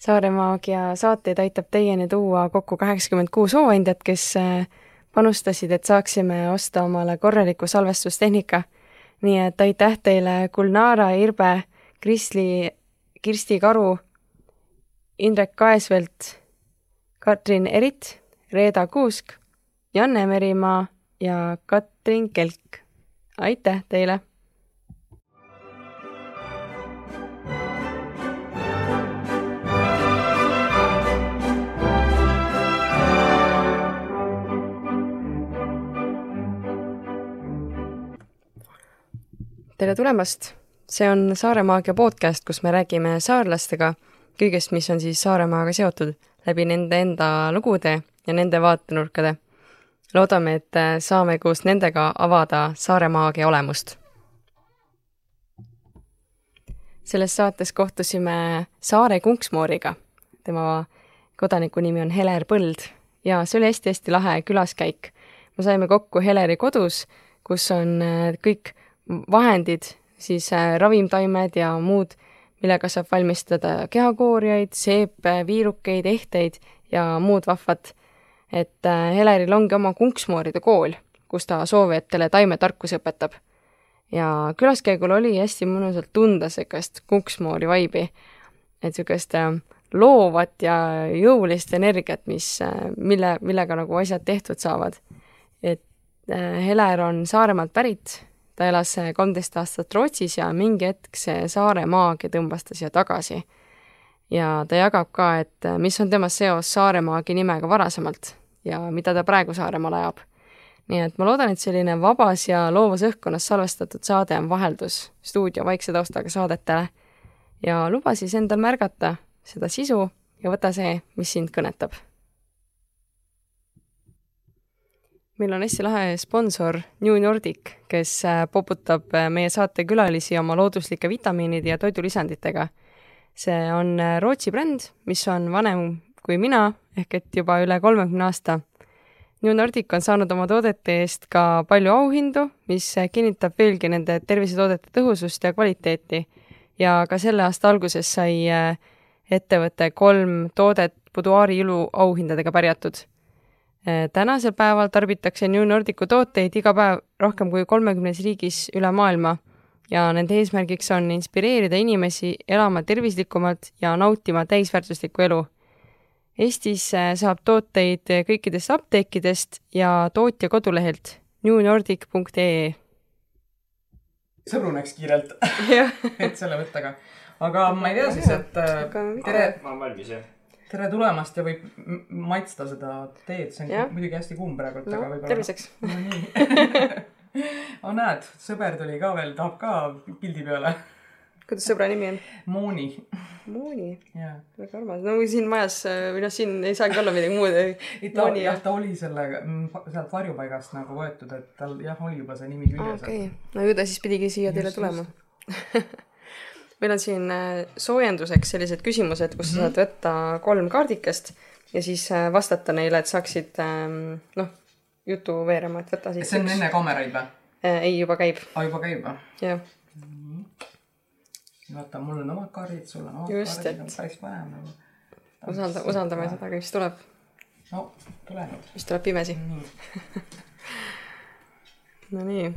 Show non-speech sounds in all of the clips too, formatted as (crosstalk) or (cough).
saaremaagia saateid aitab teieni tuua kokku kaheksakümmend kuus hooandjat, kes äh, panustasid, et saaksime osta omale korraliku salvestustehnika. nii et aitäh teile, Gulnara Irbe, Krisli, Kirsti Karu, Indrek Kaesvelt, Katrin Erit, Reeda Kuusk, Janne Merimaa ja Katrin Kelk. aitäh teile! Tere tulemast! see on Saaremaagia podcast, kus me räägime saarlastega kõigest, mis on siis Saaremaaga seotud, läbi nende enda lugude ja nende vaatenurkade. loodame, et saame koos nendega avada Saaremaagia olemust. selles saates kohtusime Saare kunksmooriga. tema kodaniku nimi on Heler Põld ja see oli hästi-hästi lahe külaskäik. me saime kokku Heleri kodus, kus on kõik vahendid, siis äh, ravimtaimed ja muud, millega saab valmistada kehakoorijaid, seepe, viirukeid, ehteid ja muud vahvat. et äh, Heleril ongi oma kunksmooride kool, kus ta soovijatele taimetarkusi õpetab. ja külaskäigul oli hästi mõnusalt tunda niisugust kunksmoori vaibi, et niisugust äh, loovat ja jõulist energiat, mis, mille, millega nagu asjad tehtud saavad. et Heler on Saaremaalt pärit ta elas kolmteist aastat Rootsis ja mingi hetk see saare maagia tõmbas ta siia tagasi. ja ta jagab ka, et mis on tema seos Saaremaagi nimega varasemalt ja mida ta praegu Saaremaal ajab. nii et ma loodan, et selline vabas ja loovas õhkkonnas salvestatud saade on vaheldus stuudio vaikse taustaga saadetele ja luba siis endal märgata seda sisu ja võta see, mis sind kõnetab meil on hästi lahe sponsor New Nordic, kes äh, poputab äh, meie saatekülalisi oma looduslike vitamiinide ja toidulisanditega. see on äh, Rootsi bränd, mis on vanem kui mina, ehk et juba üle kolmekümne aasta. New Nordic on saanud oma toodete eest ka palju auhindu, mis kinnitab veelgi nende tervisetoodete tõhusust ja kvaliteeti. ja ka selle aasta alguses sai ettevõte kolm toodet Buduaari ilu auhindadega pärjatud tänasel päeval tarbitakse New Nordicu tooteid iga päev rohkem kui kolmekümnes riigis üle maailma ja nende eesmärgiks on inspireerida inimesi elama tervislikumalt ja nautima täisväärtuslikku elu. Eestis äh, saab tooteid kõikidest apteekidest ja tootja kodulehelt newnordic.ee. sõbru läks kiirelt (laughs) et selle mõttega. aga ma ei tea siis, et äh, tere. ma olen valmis jah tere tulemast ja võib maitsta seda teed, see on ja. muidugi hästi kuum praegult no,, aga võib-olla. terviseks. (laughs) no nii (laughs) oh näed, sõber tuli ka veel, tahab ka pildi peale. kuidas sõbra nimi on? Mooni. Mooni yeah.? väga armas, no siin majas või noh, siin ei saagi olla midagi muud. ta, jah, ta oli selle, sealt varjupaigast nagu võetud, et tal jah, oli juba see nimi küljes. okei okay., no ju ta siis pidigi siia teile tulema (laughs) meil on siin äh, soojenduseks sellised küsimused, kus sa mhm. saad võtta kolm kaardikest ja siis äh, vastata neile, et saaksid ähm, noh, jutu veerema, et võta siis. see on üks. enne kaameraid või? Äh, ei, juba käib. aa, juba käib või? jah. vaata, mul on omad kaardid, sul on omad Just, kaardid, on päris põnev nagu. usalda, usaldame seda, mis tuleb. no, tule nüüd. mis tuleb pimesi. (laughs) Nonii,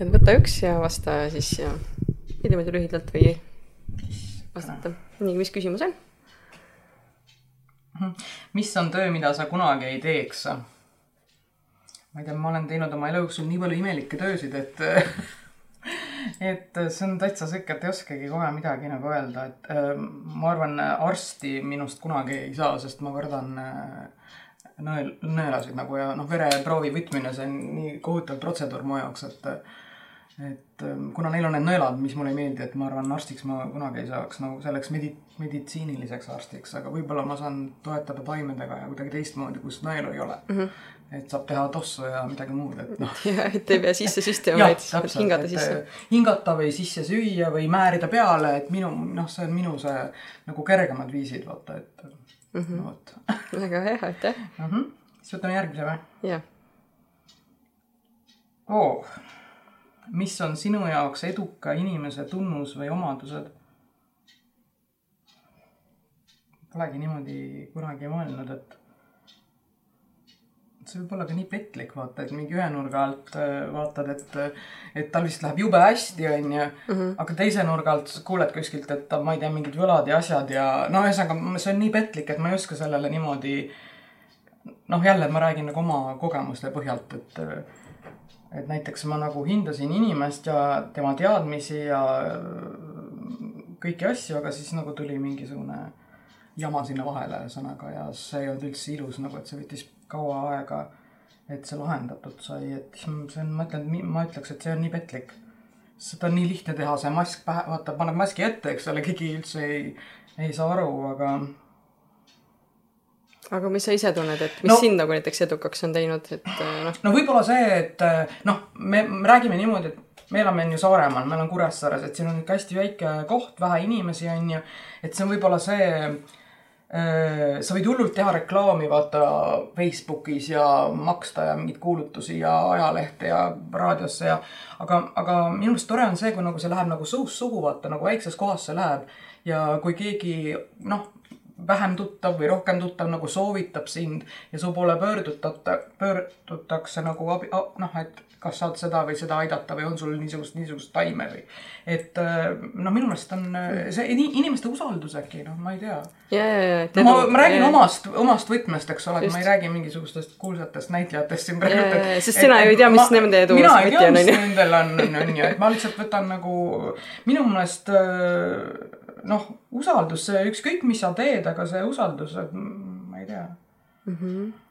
et võta üks ja vasta siis ja ja niimoodi lühidalt või vastata. nii, mis küsimus on? Mhm. mis on töö, mida sa kunagi ei teeks? ma ei tea, ma olen teinud oma elu jooksul nii palju imelikke töösid, et (laughs) et see on täitsa sihuke, et ei oskagi kohe midagi nagu öelda, et äh, ma arvan, arsti minust kunagi ei saa, sest ma kardan äh, nõel, nõelasid nagu ja noh, vereproovi võtmine, see on nii kohutav protseduur mu jaoks, et et ähm, kuna neil on need nõelad, mis mulle ei meeldi, et ma arvan, arstiks ma kunagi ei saaks nagu selleks medi-, meditsiiniliseks arstiks, aga võib-olla ma saan toetada taimedega ja kuidagi teistmoodi, kus nõelu ei ole mm. -hmm. et saab teha tossu ja midagi muud, et noh. (laughs) jah, et ei pea sisse (laughs) süstima, vaid hingata sisse. Äh, hingata või sisse süüa või määrida peale, et minu, noh, see on minu see nagu kergemad viisid, vaata, et mm -hmm. no vot (laughs) väga hea, aitäh mm. -hmm. siis võtame järgmise või? jah. oo oh mis on sinu jaoks eduka inimese tunnus või omadused? polegi niimoodi kunagi mõelnud, et see võib olla ka nii petlik, vaata, et mingi ühe nurga alt äh, vaatad, et, et tal vist läheb jube hästi, onju. Mhm. aga teise nurga alt kuuled kuskilt, et ma ei tea, mingid võlad ja asjad ja no ühesõnaga, see on nii petlik, et ma ei oska sellele niimoodi. noh, jälle ma räägin nagu oma kogemuste põhjalt, et, et näiteks ma nagu hindasin inimest ja tema teadmisi ja kõiki asju, aga siis nagu tuli mingisugune jama sinna vahele, ühesõnaga, ja see ei olnud üldse ilus nagu, et see võttis kaua aega, et see lahendatud sai, et see on, ma ütlen, ma ütleks, et see on nii petlik. seda on nii lihtne teha, see mask pähe, vaata, paneb maski ette, eks ole, keegi üldse ei, ei saa aru, aga aga mis sa ise tunned, et mis No- sind nagu näiteks edukaks on teinud, et äh, noh, no võib-olla see, et noh, me, me räägime niimoodi, et me elame on ju Saaremaal, me oleme Kuressaares, et siin on ikka hästi väike koht, vähe inimesi on ju. et see on võib-olla see äh, sa võid hullult teha reklaami, vaata Facebookis ja maksta ja mingeid kuulutusi ja ajalehte ja raadiosse ja. aga, aga minu meelest tore on see, kui nagu see läheb nagu suust suhu, vaata nagu väikses kohas see läheb. ja kui keegi noh, vähem tuttav või rohkem tuttav nagu soovitab sind ja su poole pöördutata, pöördutakse nagu abi, noh, et kas saad seda või seda aidata või on sul niisugust, niisugust taime või. et no minu meelest on see ini- inimeste usaldus äkki, noh, ma ei tea. ja, ja. no ma, ma räägin omast, omast võtmest, eks ole, et ma ei räägi mingisugustest kuulsatest näitlejatest siin praegu. ja, sest sina ju ei tea, mis nende edu mina ei tea, on, mis nendel on, on ju, et ma lihtsalt võtan nagu minu meelest äh, noh, usaldus, see ükskõik, mis sa teed, aga see usaldus, et mm, ma ei tea.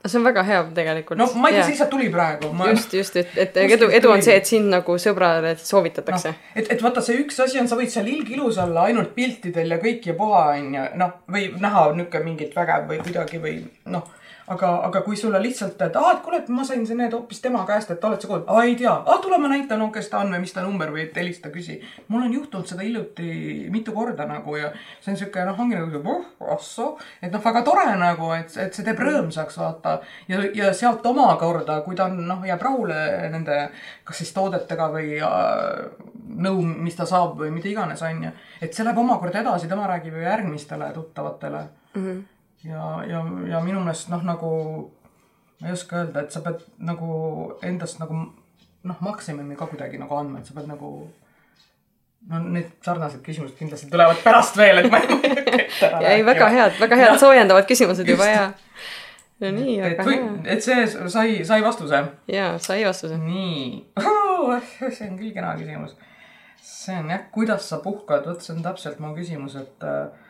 see on väga hea tegelikult. no ma ei tea, see lihtsalt tuli praegu. just, just, et, et Kuskilt edu, edu on see, et sind nagu sõbrale soovitatakse noh, et, et vaata, see üks asi on, sa võid seal ilgilus olla ainult piltidel ja kõik ja puha onju, noh, või näha niuke mingit vägev või kuidagi või noh. aga, aga kui sulle lihtsalt, et aa, et kuule, et ma sain need hoopis tema käest, et oled sa kuulnud, aa ei tea, aa tule ma näitan, kes ta on või mis ta number või et helista, küsi. mul on juhtunud seda hiljuti mitu korda nagu ja see on siuke noh, ongi nagu oh, ahsoo, et noh, väga tore nagu, et, et see teeb rõõmsaks vaata ja, ja sealt omakorda, kui ta on noh, jääb rahule nende kas siis toodetega või äh, nõu, mis ta saab või mida iganes, onju. et see läheb omakorda edasi, tema räägib ju järgmistele tuttavatele mm. -hmm. ja, ja, ja minu meelest noh, nagu ma ei oska öelda, et sa pead nagu endast nagu noh, maksimumi ka kuidagi nagu andma, et sa pead nagu no need sarnased küsimused kindlasti tulevad pärast veel, et ma ei hakka ette ära ei, väga head, väga head soojendavad küsimused juba Just. ja. no nii, või hea. et see sai, sai vastuse jaa, sai vastuse. nii, see on küll kena küsimus. see on jah, kuidas sa puhkad, vot see on täpselt mu küsimus, et äh,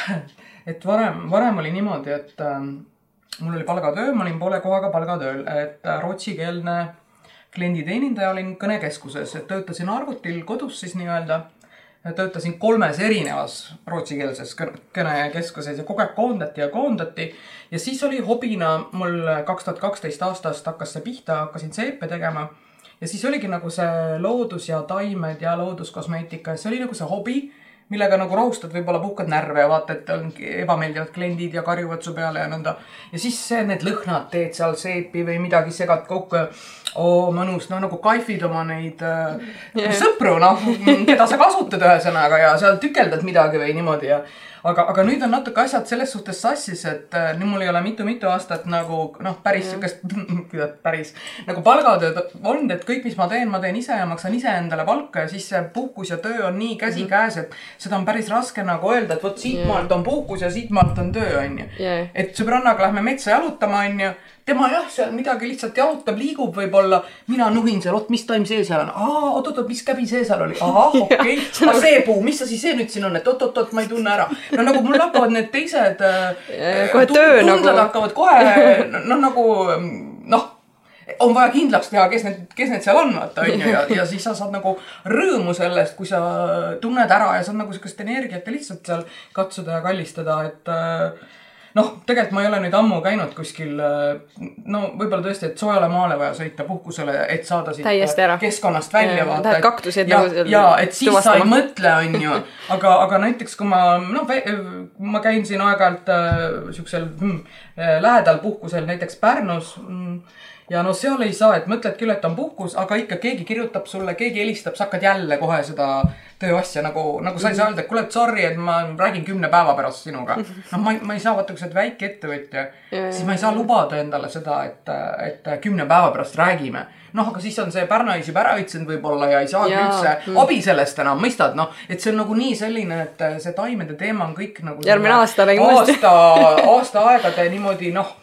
(laughs) et varem, varem oli niimoodi, et äh, mul oli palgatöö, ma olin poole kohaga palgatööl, et äh, rootsikeelne klienditeenindaja olin kõnekeskuses, et töötasin arvutil kodus siis nii-öelda. töötasin kolmes erinevas rootsikeelses kõne- kõnekeskuses ja kogu aeg koondati ja koondati. ja siis oli hobina mul kaks tuhat kaksteist aastast hakkas see pihta, hakkasin seepe tegema ja siis oligi nagu see loodus ja taimed ja looduskosmeetika see oli nagu see hobi, millega nagu rahustad, võib-olla puhkad närve ja vaata, et on ebameeldivad kliendid ja karjuvad su peale ja nõnda. ja siis see, need lõhnad teed seal seepi või midagi segad kokku ja oo mõnus, no nagu kaifid oma neid äh, Jah. sõpru, noh, keda sa kasutad ühesõnaga ja seal tükeldad midagi või niimoodi ja aga, aga nüüd on natuke asjad selles suhtes sassis, et äh, nüüd mul ei ole mitu-mitu aastat nagu noh, päris siukest, (laughs) kuidas päris nagu palgatööd olnud, et kõik, mis ma teen, ma teen ise ja maksan ise endale palka ja siis see puhkus ja töö on nii käsikäes, et seda on päris raske nagu öelda, et vot siitmaalt on puhkus ja siitmaalt on töö, onju. Et sõbrannaga lähme metsa jalutama, onju tema jah, seal midagi lihtsalt jalutab, liigub võib-olla, mina nuhin seal, oot, mis taim see seal? On, oot-oot-oot, mis käbi see seal oli, ahah, (laughs) okei. Okay., aga see puu, mis asi see nüüd siin on, et oot-oot-oot, ma ei tunne ära. no nagu mul hakkavad need teised äh, kohe tu- töö tunded nagu- hakkavad kohe noh, nagu noh on vaja kindlaks teha, kes need, kes need seal on, vaata onju ja, ja siis sa saad nagu rõõmu sellest, kui sa tunned ära ja saad nagu sihukest energiat ja lihtsalt seal katsuda ja kallistada, et äh, noh, tegelikult ma ei ole nüüd ammu käinud kuskil, no võib-olla tõesti, et soojale maale vaja sõita puhkusele, et saada siit keskkonnast välja vaata. lähed kaktuseid ja nagu, ja et siis sa ei tuvastama. mõtle, onju, aga, aga näiteks kui ma noh, ma käin siin aeg-ajalt äh, siuksel äh, lähedal puhkusel näiteks Pärnus mm, ja no seal ei saa, et mõtled küll, et on puhkus, aga ikka keegi kirjutab sulle, keegi helistab, sa hakkad jälle kohe seda tööasja nagu, nagu sa ei saa öelda, et kuule, sorry, et ma räägin kümne päeva pärast sinuga. noh, ma ma ei saa, vaata, kui sa oled väikeettevõtja, siis ma ei saa lubada endale seda, et, et kümne päeva pärast räägime. noh, aga siis on see pärnais juba ära õitsenud võib-olla ja ei saagi üldse abi sellest enam, mõistad, noh, et see on nagu nii selline, et see taimede teema on kõik nagu. Järgmine aasta räägime uuesti. aasta, aastaaegade niimoodi noh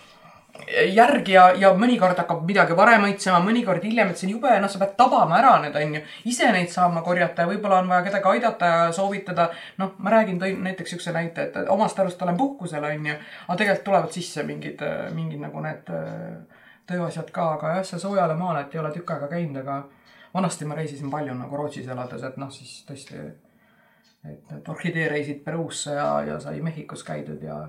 järgi ja, ja mõnikord hakkab midagi varem õitsema, mõnikord hiljem, et see on jube, noh, sa pead tabama ära need, onju. ise neid saama korjata ja võib-olla on vaja kedagi aidata ja soovitada. noh, ma räägin, tõin näiteks siukse näite, et omast arust olen puhkusel, onju. aga tegelikult tulevad sisse mingid, mingid nagu need äh, tööasjad ka, aga jah, see soojale maale, et ei ole tükk aega käinud, aga vanasti ma reisisin palju nagu Rootsis elades, et noh, siis tõesti, et need orhideereisid Peruusse ja, ja sai Mehhikos käidud ja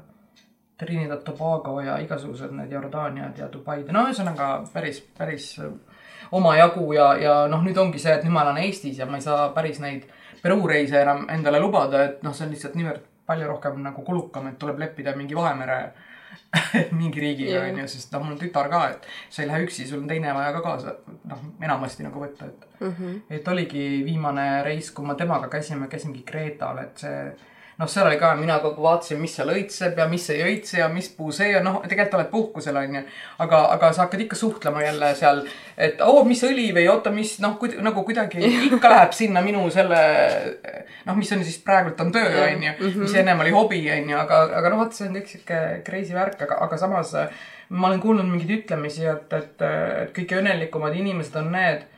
Trinidad Tobago ja igasugused need Jordaaniad ja Dubaid, no ühesõnaga päris, päris omajagu ja, ja noh, nüüd ongi see, et nüüd ma elan Eestis ja ma ei saa päris neid Peruu reise enam endale lubada, et noh, see on lihtsalt niivõrd palju rohkem nagu kulukam, et tuleb leppida mingi Vahemere (laughs) mingi riigiga onju, sest noh, mul on tütar ka, et sa ei lähe üksi, sul on teine vaja ka kaasa, noh, enamasti nagu võtta, et mm. -hmm. et oligi viimane reis, kui ma temaga käisime, käisingi Kreetal, et see noh, seal oli ka, mina kogu vaatasin, mis seal õitseb ja mis ei õitse ja mis puu see on, noh, tegelikult oled puhkusel, onju. aga, aga sa hakkad ikka suhtlema jälle seal, et oo, mis õli või oota, mis noh, nagu kuidagi ikka (laughs) läheb sinna minu selle noh, mis on siis praegult on töö, onju, mis ennem oli hobi, onju, aga, aga noh, vot see on kõik sihuke crazy värk, aga, aga samas äh, ma olen kuulnud mingeid ütlemisi, et, et, et kõige õnnelikumad inimesed on need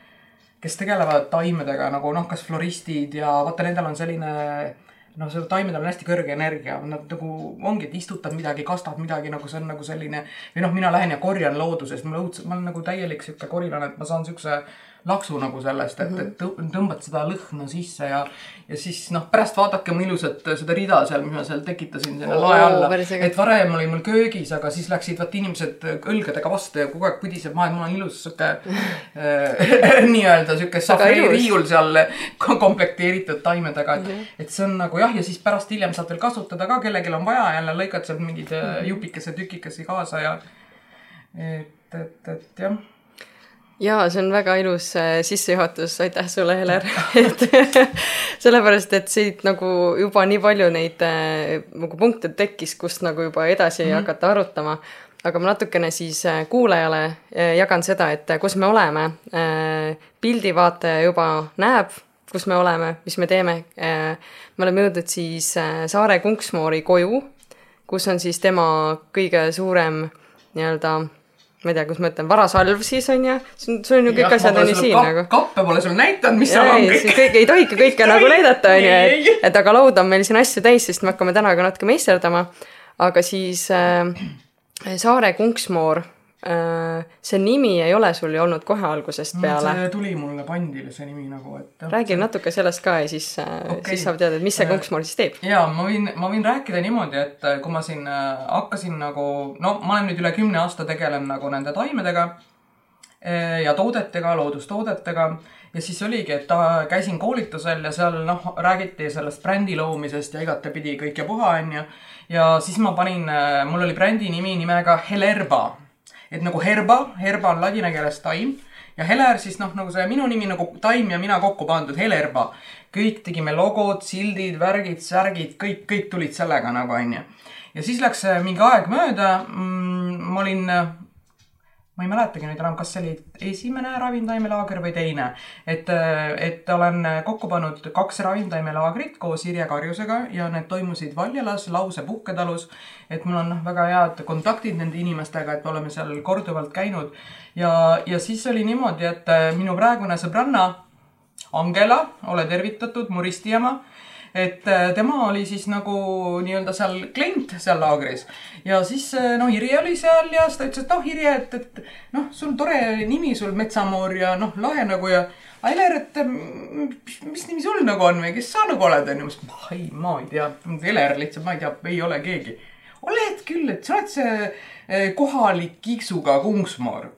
kes tegelevad taimedega nagu noh, kas floristid ja vaata, nendel on selline noh, see taimedel on hästi kõrge energia, nad nagu ongi, et istutad midagi, kastad midagi nagu see on nagu selline või noh, mina lähen ja korjan loodusest, mulle õudselt, ma olen nagu täielik sihuke korilane, et ma saan siukse laksu nagu sellest, et, et tõ- tõmbad seda lõhna sisse ja, ja siis noh, pärast vaadake mu ilusat seda rida seal, mis ma seal tekitasin sinna lae alla. et varem oli mul köögis, aga siis läksid vaata inimesed õlgadega vastu ja kogu aeg pudiseb maha, et mul on ilus sihuke äh, (laughs) nii-öelda sihuke safari ilus. riiul seal (laughs) ko- komplekteeritud taimedega, et, et see on nagu jah, ja siis pärast hiljem saad veel kasutada ka, kellelgi on vaja, jälle lõikad sealt mingid äh, jupikese tükikesi kaasa ja et, et, et jah jaa, see on väga ilus äh, sissejuhatus, aitäh sulle, Heler, (laughs) et (laughs) sellepärast, et siit nagu juba nii palju neid äh, nagu punkte tekkis, kust nagu juba edasi mm -hmm. hakata arutama. aga ma natukene siis äh, kuulajale jagan seda, et kus me oleme. pildivaataja juba näeb, kus me oleme, mis me teeme. me oleme jõudnud siis Saare Kunksmoori koju, kus on siis tema kõige suurem nii-öelda ma ei tea, kuidas ma ütlen, varasalv siis on ju, sul on ju kõik asjad on ju siin nagu. kappe pole sul näidanud, mis seal on kõik kõik ei tohigi kõike (laughs) nagu näidata, on ju, et, et aga laud on meil siin asju täis, sest me hakkame täna ka natuke meisterdama. aga siis äh, Saare Kunksmoor see nimi ei ole sul ju olnud kohe algusest peale. Mm, see tuli mulle pandile see nimi nagu, et. räägi natuke sellest ka ja siis äh, okay., Okei. siis saab teada, et mis see Äh, Kunksmoor siis teeb. ja ma võin, ma võin rääkida niimoodi, et äh, kui ma siin äh, hakkasin nagu, no ma olen nüüd üle kümne aasta tegelen nagu nende taimedega ja toodetega, loodustoodetega ja siis oligi, et ta, käisin koolitusel ja seal noh, räägiti sellest brändi loomisest ja igatepidi kõik ja puha, onju. ja siis ma panin, mul oli brändi nimi nimega Helerba, et nagu herba, herba on ladina keeles taim ja Heler siis noh, nagu see minu nimi nagu taim ja mina kokku pandud, Helerba. kõik tegime logod, sildid, värgid, särgid, kõik, kõik tulid sellega nagu onju. ja siis läks äh, mingi aeg mööda mm,. ma olin, ma ei mäletagi nüüd enam, kas see oli esimene ravimtaimelaager või teine. et, et olen kokku pannud kaks ravimtaimelaagrit koos Irje Karjusega ja need toimusid Valjalas, Lause puhketalus. et mul on väga head kontaktid nende inimestega, et me oleme seal korduvalt käinud. ja, ja siis oli niimoodi, et äh, minu praegune sõbranna Angela, ole tervitatud, mu ristiema et äh, tema oli siis nagu nii-öelda seal klient seal laagris ja siis äh, noh, Irje oli seal ja siis ta ütles, et noh, Irje, et, et noh, sul tore nimi sul Metsamoor ja noh, lahe nagu ja Ailer, et mm, mis, mis nimi sul nagu on või kes sa nagu oled onju, ma ei, ma ei tea, Heler lihtsalt, ma ei tea, ei ole keegi. oled küll, et sa oled see kohalik kiiksuga Kungsmoor.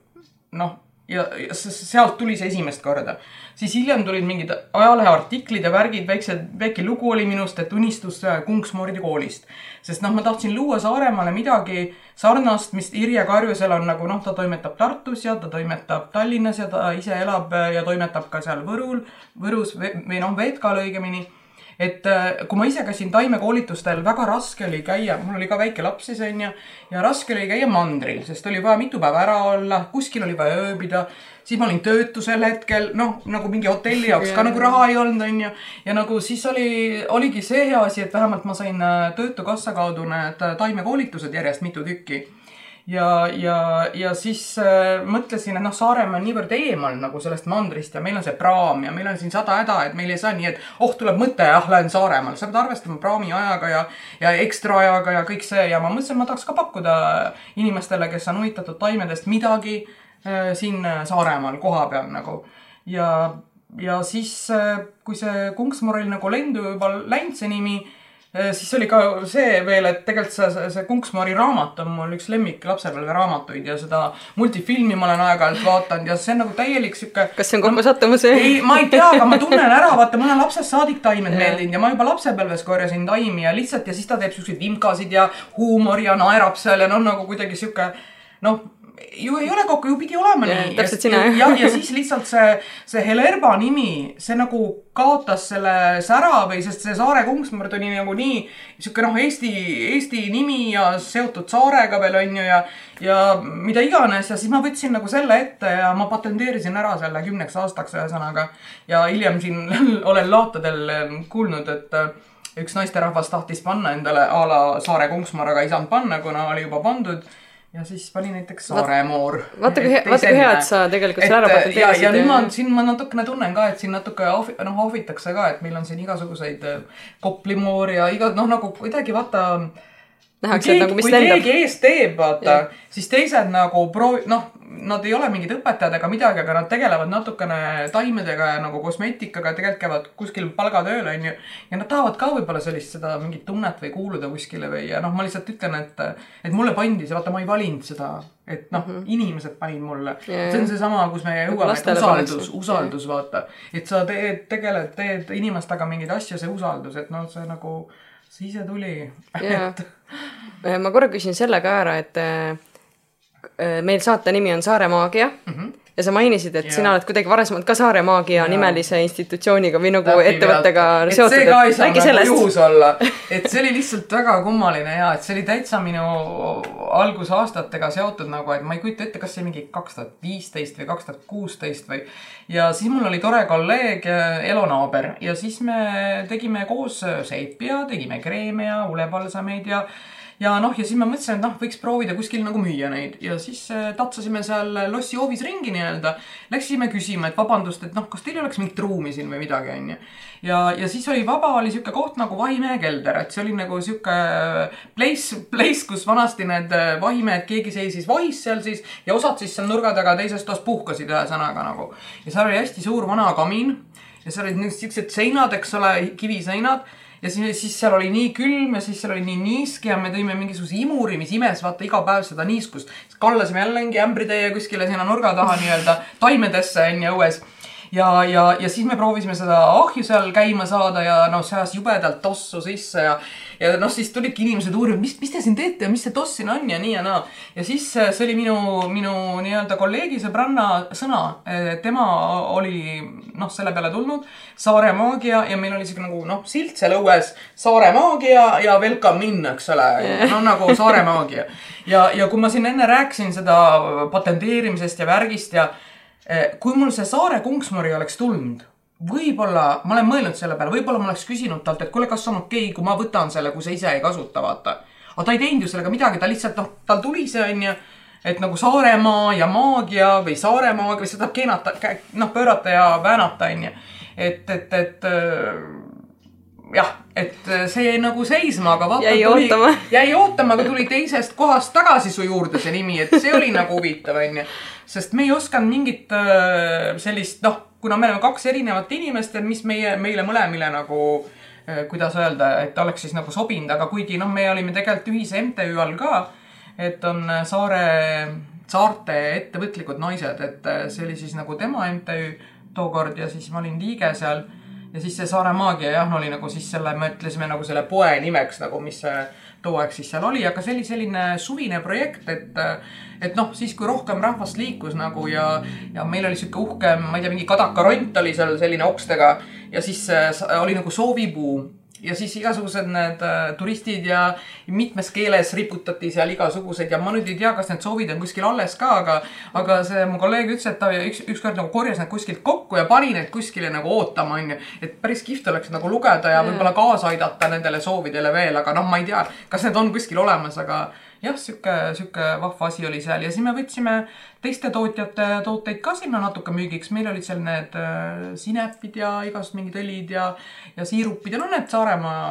noh, ja, ja sealt tuli see esimest korda. siis hiljem tulid mingid ajaleheartiklid ja värgid, väiksed, väike lugu oli minust, et unistus Kunksmoordi koolist. sest noh, ma tahtsin luua Saaremaale midagi sarnast, mis Irje Karjusel on nagu noh, ta toimetab Tartus ja ta toimetab Tallinnas ja ta ise elab ja toimetab ka seal Võrul, Võrus või noh, Vetkal õigemini et äh, kui ma ise käisin taimekoolitustel, väga raske oli käia, mul oli ka väike laps siis onju, ja raske oli käia mandril, sest oli vaja mitu päeva ära olla, kuskil oli vaja ööbida. Siis ma olin töötu sel hetkel, noh, nagu mingi hotelli jaoks ka nagu raha ei olnud, onju. ja nagu siis oli, oligi see hea asi, et vähemalt ma sain äh, Töötukassa kaudu need äh, taimekoolitused järjest mitu tükki ja, ja, ja siis äh, mõtlesin, et noh, Saaremaa on niivõrd eemal nagu sellest mandrist ja meil on see praam ja meil on siin sada häda, et meil ei saa nii, et oh, tuleb mõte, ah, lähen Saaremaale. sa pead arvestama praami ajaga ja, ja ekstra ajaga ja kõik see ja ma mõtlesin, ma tahaks ka pakkuda inimestele, kes on huvitatud taimedest, midagi äh, siin Saaremaal kohapeal nagu. ja, ja siis äh,, kui see Kunksmur oli nagu lendu juba läinud, see nimi Äh, siis oli ka see veel, et tegelikult see, see Kunksmaari raamat on mul üks lemmik lapsepõlveraamatuid ja seda multifilmi ma olen aeg-ajalt vaadanud ja see on nagu täielik sihuke. kas see on kokkusattumus? ei, ma ei tea, aga ma tunnen ära, (laughs) vaata, mulle on lapsest saadik taimed meeldinud ja ma juba lapsepõlves korjasin taimi ja lihtsalt ja siis ta teeb siukseid vimkasid ja huumori ja naerab seal ja noh, nagu kuidagi sihuke noh ju ei ole kokku, ju pidi olema ja, nii. täpselt sina jah. ja, ja siis lihtsalt see, see Helerba nimi, see nagu kaotas selle sära või, sest see Saare Kungsmõrd oli nagu nii sihuke noh, Eesti, Eesti nimi ja seotud saarega veel on ju ja, ja mida iganes ja siis ma võtsin nagu selle ette ja ma patenteerisin ära selle kümneks aastaks ühesõnaga. ja hiljem siin (laughs) olen laatadel kuulnud, et äh, üks naisterahvas tahtis panna endale a la Saare Kungsmõrd, aga ei saanud panna, kuna oli juba pandud ja siis pani näiteks Saaremoor. vaata kui hea, vaata kui hea, et sa tegelikult selle ära patenteerisid. ja, ja nüüd ma siin ma natukene tunnen ka, et siin natuke ahvi, noh ahvitakse ka, et meil on siin igasuguseid äh, Koplimoor ja iga noh, nagu kuidagi vaata. Nähakse, et nagu mis lendab. kui keegi ees teeb, vaata, siis teised nagu proovi-, noh nad ei ole mingid õpetajad ega midagi, aga nad tegelevad natukene taimedega ja nagu kosmeetikaga tegelikult käivad kuskil palgatööl, onju. ja nad tahavad ka võib-olla sellist seda mingit tunnet või kuuluda kuskile või ja noh, ma lihtsalt ütlen, et, et mulle pandi see, vaata, ma ei valinud seda, et noh mm, -hmm. inimesed panid mulle yeah.. see on seesama, kus me jõuame, et usaldus, usaldus yeah., vaata. et sa teed, tegeled, teed inimestega mingeid asju, see usaldus, et noh, see nagu, see ise tuli. Ma korra küsin selle ka ära, et Äh, meil saate nimi on Saare Maagia mm. -hmm ja sa mainisid, et ja. sina oled kuidagi varasemalt ka Saare Maagia ja. nimelise institutsiooniga või nagu Täppi ettevõttega seotud. see ka ei saa nagu juhus olla, (laughs) et see oli lihtsalt väga kummaline ja et see oli täitsa minu algusaastatega seotud nagu, et ma ei kujuta ette, kas see mingi kaks tuhat viisteist või kaks tuhat kuusteist või. ja siis mul oli tore kolleeg, elunaaber ja siis me tegime koos seipi ja tegime kreeme ja ulepalsameid ja ja noh, ja siis ma mõtlesin, et noh, võiks proovida kuskil nagu müüa neid ja siis äh, tatsasime seal lossi hoovis ringi nii-öelda. Läksime küsima, et vabandust, et noh, kas teil oleks mingit ruumi siin või midagi, onju. ja, ja siis oli vaba, oli sihuke koht nagu Vahimehe kelder, et see oli nagu sihuke place, place, kus vanasti need äh, vahimehed, keegi seisis vahis seal siis ja osad siis seal nurga taga teises toas puhkasid ühesõnaga nagu. ja seal oli hästi suur vana kamin ja seal olid niisugused seinad, eks ole, kiviseinad ja siis, siis seal oli nii külm ja siis seal oli nii niiske ja me tõime mingisuguse imuri, mis imes vaata iga päev seda niiskust. kallasime jälle mingi ämbritäie kuskile sinna nurga taha nii-öelda taimedesse onju õues ja, ja, ja siis me proovisime seda ahju seal käima saada ja noh, see ajas jubedalt tossu sisse ja ja noh, siis tulidki inimesed uurima, mis, mis te siin teete ja mis see toss siin on ja nii ja naa. ja siis äh, see oli minu, minu nii-öelda kolleegi sõbranna sõna. Äh, tema oli noh, selle peale tulnud, Saare maagia ja meil oli siuke nagu noh, silt seal õues, Saare maagia ja welcome in, eks ole no nagu Saare maagia. ja, ja kui ma siin enne rääkisin seda patenteerimisest ja värgist ja kui mul see Saare kunksmori oleks tulnud võib-olla, ma olen mõelnud selle peale, võib-olla ma oleks küsinud talt, et kuule, kas on okei okay,, kui ma võtan selle, kui sa ise ei kasuta, vaata. aga ta ei teinud ju sellega midagi, ta lihtsalt noh, tal tuli see onju, et nagu Saaremaa ja maagia või Saare maagia või seda keenata, noh pöörata ja väänata onju. et, et, et äh, jah, et see jäi nagu seisma, aga vaata. jäi tuli, ootama. jäi ootama, aga tuli teisest kohast tagasi su juurde see nimi, et see oli nagu huvitav onju. Sest me ei osanud mingit äh, sellist noh kuna me oleme kaks erinevat inimest, et mis meie, meile mõlemile nagu eh, kuidas öelda, et oleks siis nagu sobinud, aga kuigi noh, me olime tegelikult ühise MTÜ all ka. et on Saare saarte ettevõtlikud naised, et äh, see oli siis nagu tema MTÜ tookord ja siis ma olin liige seal. ja siis see Saare Maagia jah, oli nagu siis selle, me ütlesime nagu selle poe nimeks nagu, mis see too aeg siis seal oli, aga see oli selline suvine projekt, et et noh, siis kui rohkem rahvast liikus nagu ja, ja meil oli sihuke uhke, ma ei tea, mingi kadakaront oli seal selline okstega ja siis äh, oli nagu soovipuu ja siis igasugused need äh, turistid ja mitmes keeles riputati seal igasuguseid ja ma nüüd ei tea, kas need soovid on kuskil alles ka, aga, aga see mu kolleeg ütles, et ta üks, ükskord nagu korjas need kuskilt kokku ja pani need kuskile nagu ootama, onju. et päris kihvt oleks nagu lugeda ja võib-olla kaasa aidata nendele soovidele veel, aga noh, ma ei tea, kas need on kuskil olemas, aga jah, sihuke, sihuke vahva asi oli seal ja siis me võtsime teiste tootjate tooteid ka sinna natuke müügiks. meil olid seal need äh, sinepid ja igasugused mingid õlid ja, ja siirupid ja no need Saaremaa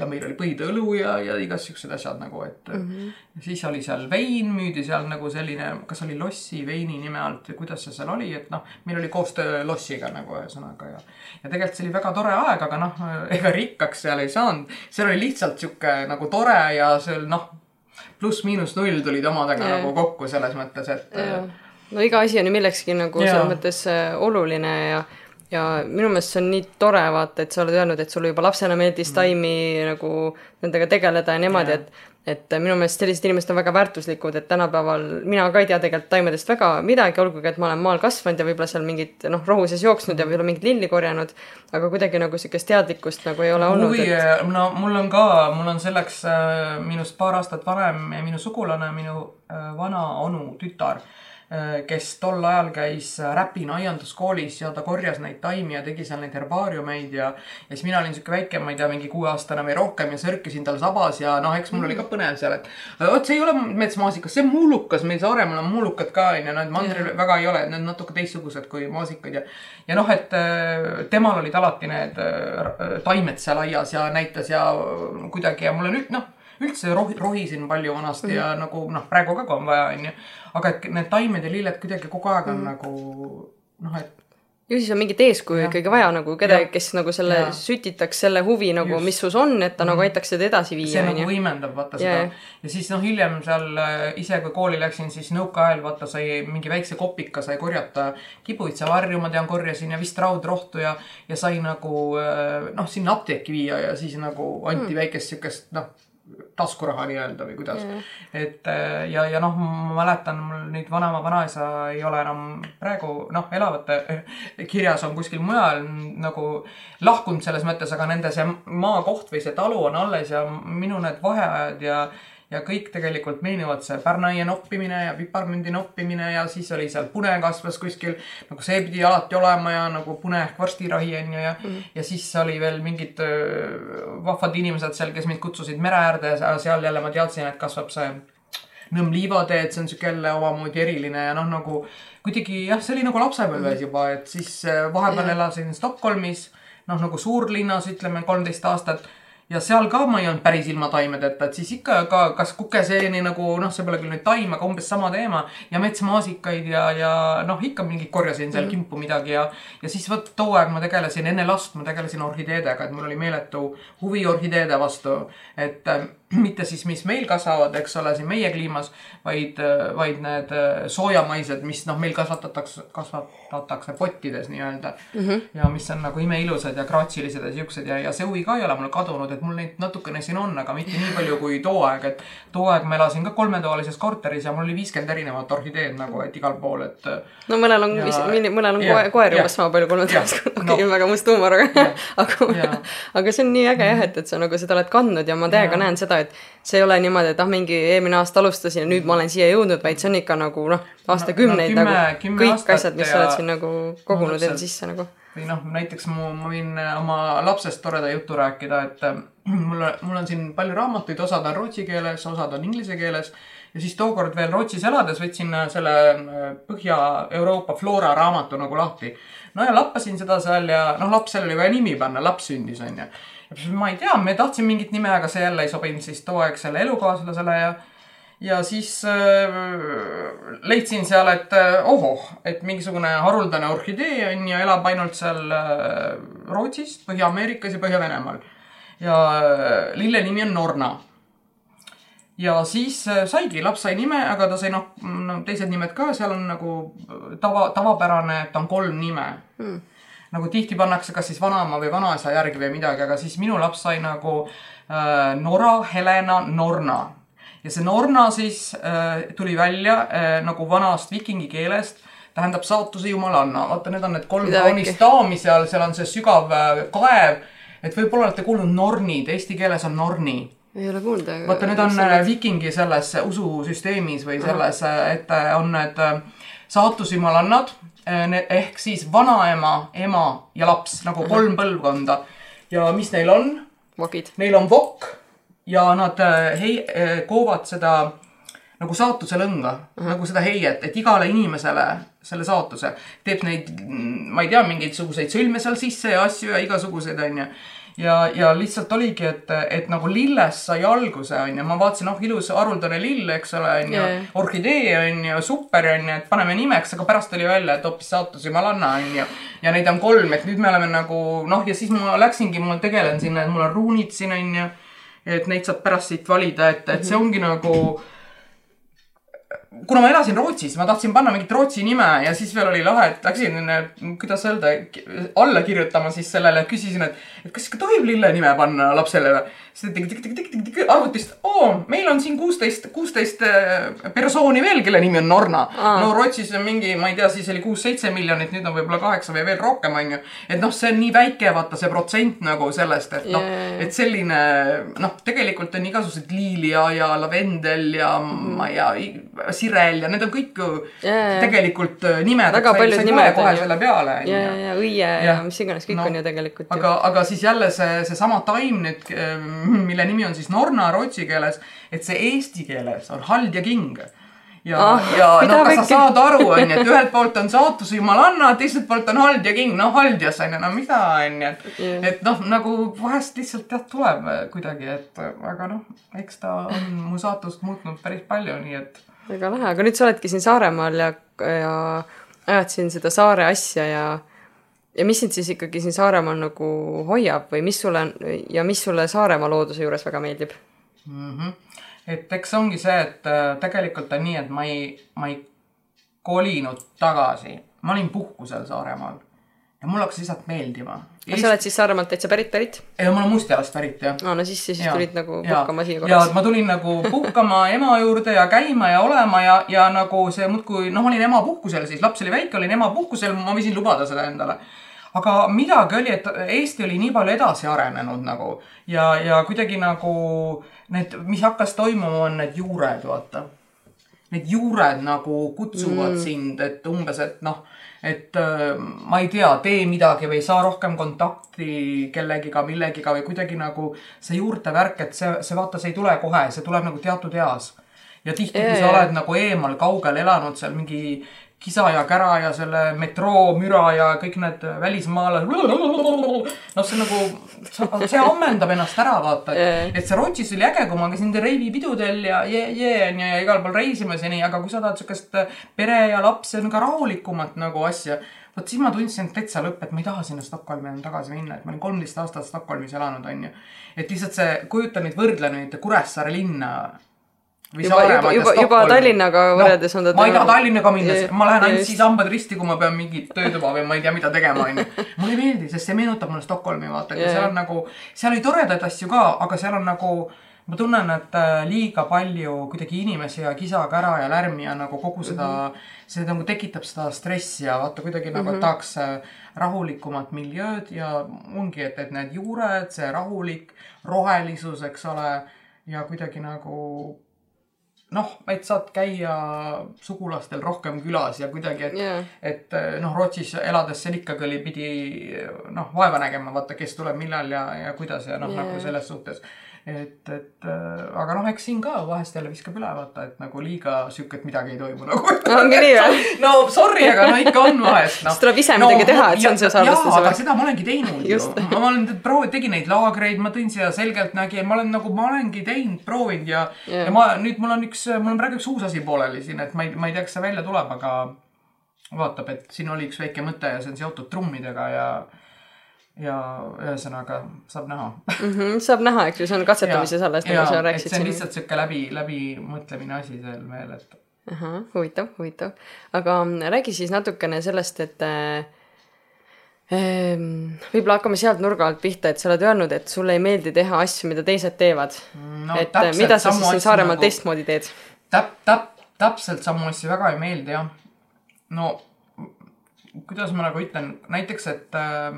ja meil oli põhiõlu ja, ja igasugused asjad nagu, et mm. -hmm. siis oli seal vein, müüdi seal nagu selline, kas oli Lossi veini nime alt või kuidas see seal oli, et noh, meil oli koostöö Lossiga nagu ühesõnaga ja. ja tegelikult see oli väga tore aeg, aga noh, (laughs) ega rikkaks seal ei saanud. seal oli lihtsalt sihuke nagu tore ja seal noh pluss-miinus null tulid omadega yeah. nagu kokku selles mõttes, et yeah.. no iga asi on ju millekski nagu yeah. selles mõttes äh, oluline ja ja minu meelest see on nii tore vaata, et sa oled öelnud, et sulle juba lapsena meeldis mm. taimi nagu nendega tegeleda ja niimoodi et et minu meelest sellised inimesed on väga väärtuslikud, et tänapäeval mina ka ei tea tegelikult taimedest väga midagi, olgugi et ma olen maal kasvanud ja võib-olla seal mingit noh, rohuses jooksnud ja võib-olla mingeid lilli korjanud, aga kuidagi nagu niisugust teadlikkust nagu ei ole olnud. et..., no mul on ka, mul on selleks äh, minust paar aastat vanem minu sugulane, minu äh, vana onu tütar äh, Äh, kes tol ajal käis äh, Räpina aianduskoolis ja ta korjas neid taimi ja tegi seal neid herbaariumeid ja. ja siis mina olin sihuke väike, ma ei tea, mingi kuueaastane või rohkem ja sörkisin tal sabas ja noh, eks mul oli ka põnev seal, et. vot see ei ole metsmaasikas, see on muulukas, meil Saaremaal on muulukad ka onju, no mandril väga ei ole, need on natuke teistsugused kui maasikad ja. ja noh, et äh, temal olid alati need taimed seal aias ja näitas ja kuidagi ja mul on noh üldse rohi, rohisin palju vanasti mm -hmm. ja nagu noh, praegu ka, kui on vaja, onju. aga et need taimed ja lilled kuidagi kogu aeg on mm -hmm. nagu noh, et ju siis on mingit eeskuju ikkagi vaja nagu kedagi, kes nagu selle ja. sütitaks selle huvi nagu, mis sus on, et ta mm. nagu mhm. aitaks seda edasi viia. see nagu võimendab vaata ja, seda. ja siis noh, hiljem seal äh, ise, kui kooli läksin, siis nõukaajal vaata sai mingi väikse kopika sai korjata kibuitsavarju, ma tean, korjasin ja vist raudrohtu ja, ja sai nagu äh, noh, sinna apteeki viia ja siis nagu anti mm. väikest siukest noh taskuraha nii-öelda või kuidas. Mm.. et äh, ja, ja noh, ma mäletan, mul nüüd vanaema, vanaisa ei ole enam praegu noh, elavad kirjas on kuskil mujal nagu lahkunud selles mõttes, aga nende see maakoht või see talu on alles ja minu need vaheajad ja ja kõik tegelikult meenivad see pärnaie noppimine ja piparmündi noppimine ja siis oli seal pune kasvas kuskil. nagu see pidi alati olema ja nagu pune ehk vorstirahi on ju ja mm, -hmm. ja siis oli veel mingid vahvad inimesed seal, kes mind kutsusid mere äärde ja seal jälle ma teadsin, et kasvab see Nõmm liivatee, et see on sihuke jälle omamoodi eriline ja noh, nagu kuidagi jah, see oli nagu lapsepõlves mhm. juba, et siis vahepeal elasin Stockholmis, noh nagu suurlinnas ütleme kolmteist aastat ja seal ka ma ei olnud päris ilma taimedeta, et siis ikka ka kas kukeseeni nagu noh, see pole küll nüüd taim, aga umbes sama teema ja metsmaasikaid ja, ja noh, ikka mingi korjasin seal mm -hmm. kimpu midagi ja, ja siis vot too aeg ma tegelesin, enne last ma tegelesin orhideedega, et mul oli meeletu huvi orhideede vastu. et mitte siis, mis meil kasvavad, eks ole, siin meie kliimas, vaid, vaid need äh, soojamaised, mis noh, meil kasvatatakse, kasvatatakse pottides nii-öelda mm. -hmm. ja mis on nagu imeilusad ja graatsilised ja siuksed ja, ja see huvi ka ei ole mul kadunud, et mul neid natukene siin on, aga mitte nii palju kui too aeg, et too aeg ma elasin ka kolmetoalises korteris ja mul oli viiskümmend erinevat orhideed nagu, et igal pool, et. no mõnel on, mõnel on yeah, koer umbes yeah. sama palju kolmetoalises, (laughs) okay, no., väga must huumor, (laughs) aga aga, aga see on nii äge jah, et, et sa nagu seda oled kandnud ja ma täiega näen seda, et see ei ole niimoodi, et ah, mingi eelmine aasta alustasin ja nüüd ma olen siia jõudnud, vaid see on ikka nagu noh, aastakümneid no, no, nagu kõik asjad, mis sa oled siin nagu kogunud no, enda sisse nagu. või noh, näiteks mu, ma võin äh, oma lapsest toreda jutu rääkida, et äh, (clears throat) mul, mul on siin palju raamatuid, osad on rootsi keeles, osad on inglise keeles ja siis tookord veel Rootsis elades võtsin äh, selle Põhja-Euroopa floora raamatu nagu lahti. no ja lappasin seda seal ja noh, lapsel oli vaja nimi panna, laps sündis onju ma ei tea, me tahtsime mingit nime, aga see jälle ei sobinud siis tooaegsele elukaaslasele ja ja siis äh, leidsin seal, et äh, ohoh, et mingisugune haruldane orhidee on ja elab ainult seal äh, Rootsis, Põhja-Ameerikas ja Põhja-Venemaal. ja äh, lille nimi on Norna. ja siis äh, saigi, laps sai nime, aga ta sai noh no,, teised nimed ka, seal on nagu tava, tavapärane, et on kolm nime Hmm. Nagu tihti pannakse kas siis vanaema või vanaisa järgi või midagi, aga siis minu laps sai nagu äh, Nora Helena Norna. ja see Norna siis äh, tuli välja äh, nagu vanast vikingi keelest, tähendab saatuse jumalanna. vaata, need on need kolm kaunist daami seal, seal on see sügav äh, kaev. et võib-olla olete kuulnud Nornid, eesti keeles on Norni ei ole kuulnud, aga. vaata, need on äh, vikingi selles ususüsteemis või selles, et äh, on need saatusjumalannad ehk siis vanaema, ema ja laps nagu kolm põlvkonda. ja mis neil on? vokid. Neil on vokk ja nad äh, hei-, koovad seda nagu saatuse lõnga uh, -huh. nagu seda heiet, et igale inimesele selle saatuse teeb neid, ma ei tea, mingeid suguseid sõlme seal sisse ja asju ja igasuguseid, onju. ja, ja lihtsalt oligi, et, et nagu lillest sai alguse, onju, ma vaatasin, noh, ilus haruldane lill, eks ole, onju orhidee on ju super on ju, et paneme nimeks, aga pärast tuli välja, et hoopis saatus jumalanna on ju. ja neid on kolm, et nüüd me oleme nagu noh, ja siis ma läksingi, ma tegelen sinna, et mul on ruunid siin on ju. et neid saab pärast siit valida, et, et see ongi nagu kuna ma elasin Rootsis, ma tahtsin panna mingit Rootsi nime ja siis veel oli lahe, et läksin, kuidas öelda, alla kirjutama siis sellele, küsisin, et, et kas ikka tohib lille nime panna lapsele või. siis ta tegi tik-tik-tik-tik-tik arvutist, oo, meil on siin kuusteist, kuusteist persooni veel, kelle nimi on Norna. no Rootsis on mingi, ma ei tea, siis oli kuus-seitse miljonit, nüüd on võib-olla kaheksa või veel rohkem, onju. et noh, see on nii väike, vaata see protsent nagu sellest, et noh Jaa. et selline noh, tegelikult on igasugused liilia ja lavendel ja ei tea, sirel ja need on kõik ju jaa. tegelikult äh, nimed. Väga paljud nimed kohe selle peale, ja, ja, ja õie ja, ja mis iganes, kõik No, on ju tegelikult aga, aga siis jälle see, seesama taim nüüd, mille nimi on siis Norna rootsi keeles, et see eesti keeles on hald ja king ja Ah, ja mida no kas sa saad aru, onju, et ühelt poolt on saatuse jumalanna, teiselt poolt on hald ja king, no haldjas onju, no mida onju. Jah. et noh, nagu vahest lihtsalt jah, tuleb kuidagi, et aga noh, eks ta on mu saatust muutnud päris palju, nii et väga lahe, aga nüüd sa oledki siin Saaremaal ja, ja ajad siin seda saare asja ja ja mis sind siis ikkagi siin Saaremaal nagu hoiab või mis sulle ja mis sulle Saaremaa looduse juures väga meeldib? mm. -hmm. et eks ongi see, et äh, tegelikult on nii, et ma ei, ma ei kolinud tagasi, ma olin puhkusel Saaremaal ja mul hakkas lihtsalt meeldima. kas sa oled siis Saaremaalt täitsa pärit pärit? ja ma olen Mustjalast pärit jah. no no siis, siis Ja, tulid nagu ja, puhkama siia ja korraks. ma tulin nagu puhkama ema juurde ja käima ja olema ja, ja nagu see muudkui, noh, olin emapuhkusel siis, laps oli väike, olin emapuhkusel, ma võisin lubada seda endale. aga midagi oli, et Eesti oli nii palju edasi arenenud nagu ja, ja kuidagi nagu need, mis hakkas toimuma, on need juured, vaata need juured nagu kutsuvad mm. sind, et umbes, et noh, et äh, ma ei tea, tee midagi või saa rohkem kontakti kellegiga, millegiga või kuidagi nagu see juurte värk, et see, see vaata, see ei tule kohe, see tuleb nagu teatud eas. ja tihti, kui sa oled nagu eemal, kaugel elanud seal mingi kisa ja kära ja selle metroo müra ja kõik need välismaalased. noh, see nagu, see ammendab ennast ära, vaata Jaa. et see Rootsis oli äge, kui ma käisin reivipidudel ja jee, jee onju ja igal pool reisimas ja nii, aga kui sa tahad siukest pere ja lapse nagu rahulikumat nagu asja. vot siis ma tundsin täitsa lõpp, et ma ei taha sinna Stockholmi enam tagasi minna, et ma olin kolmteist aastat Stockholmis elanud onju. et lihtsalt see, kujuta nüüd, võrdle nüüd Kuressaare linna. Juba- juba- juba- juba Tallinnaga võrreldes on ta ma ei taha Tallinnaga minna ma lähen ainult siis hambad risti, kui ma pean mingit töötuba või ma ei tea, mida tegema onju. mulle ei meeldi, sest see meenutab mulle Stockholmi vaata, Jaa. seal on nagu, seal oli toredaid asju ka, aga seal on nagu ma tunnen, et äh, liiga palju kuidagi inimesi ja kisa-kära ja lärmi ja nagu kogu seda mm. -hmm. see nagu tekitab seda stressi ja vaata kuidagi nagu mm -hmm. tahaks äh, rahulikumat miljööd ja ongi, et, et need juured, see rahulik rohelisus, eks ole, ja kuidagi nagu noh, et saad käia sugulastel rohkem külas ja kuidagi, et Jaa. et noh, Rootsis elades oli, pidi noh, vaeva nägema, vaata, kes tuleb millal ja, ja kuidas ja noh Jaa. nagu selles suhtes. et, et äh, aga noh, eks siin ka vahest jälle viskab üle vaata, et nagu liiga sihuket midagi ei toimu nagu. Ongi nii või? (laughs) no sorry, aga no ikka on vahest noh. Siis tuleb ise midagi teha, et see on see salvestus jaa, aga seda ma olengi teinud ju ma olen proovinud, tegin neid laagreid, ma tõin siia selgeltnägija, ma olen nagu, ma olengi teinud, proovinud ja yeah., ja ma nüüd mul on üks, mul on praegu üks uus asi pooleli siin, et ma ei, ma ei tea, kas see välja tuleb, aga vaatab, et siin oli üks väike mõte ja see on seotud trummidega ja ja ühesõnaga saab näha mm. -hmm, saab näha, eks ju, see on katsetamises alles, nagu sa rääkisid. see on lihtsalt sihuke läbi, läbimõtlemine asi seal veel, et. ahah, huvitav, huvitav. aga mm, räägi siis natukene sellest, et äh, võib-olla hakkame sealt nurga alt pihta, et sa oled öelnud, et sulle ei meeldi teha asju, mida teised teevad no,. et täpselt, mida sa siis siin Saaremaal nagu, teistmoodi teed? täp-, täp-, täpselt samu asju väga ei meeldi jah. no kuidas ma nagu ütlen, näiteks, et äh,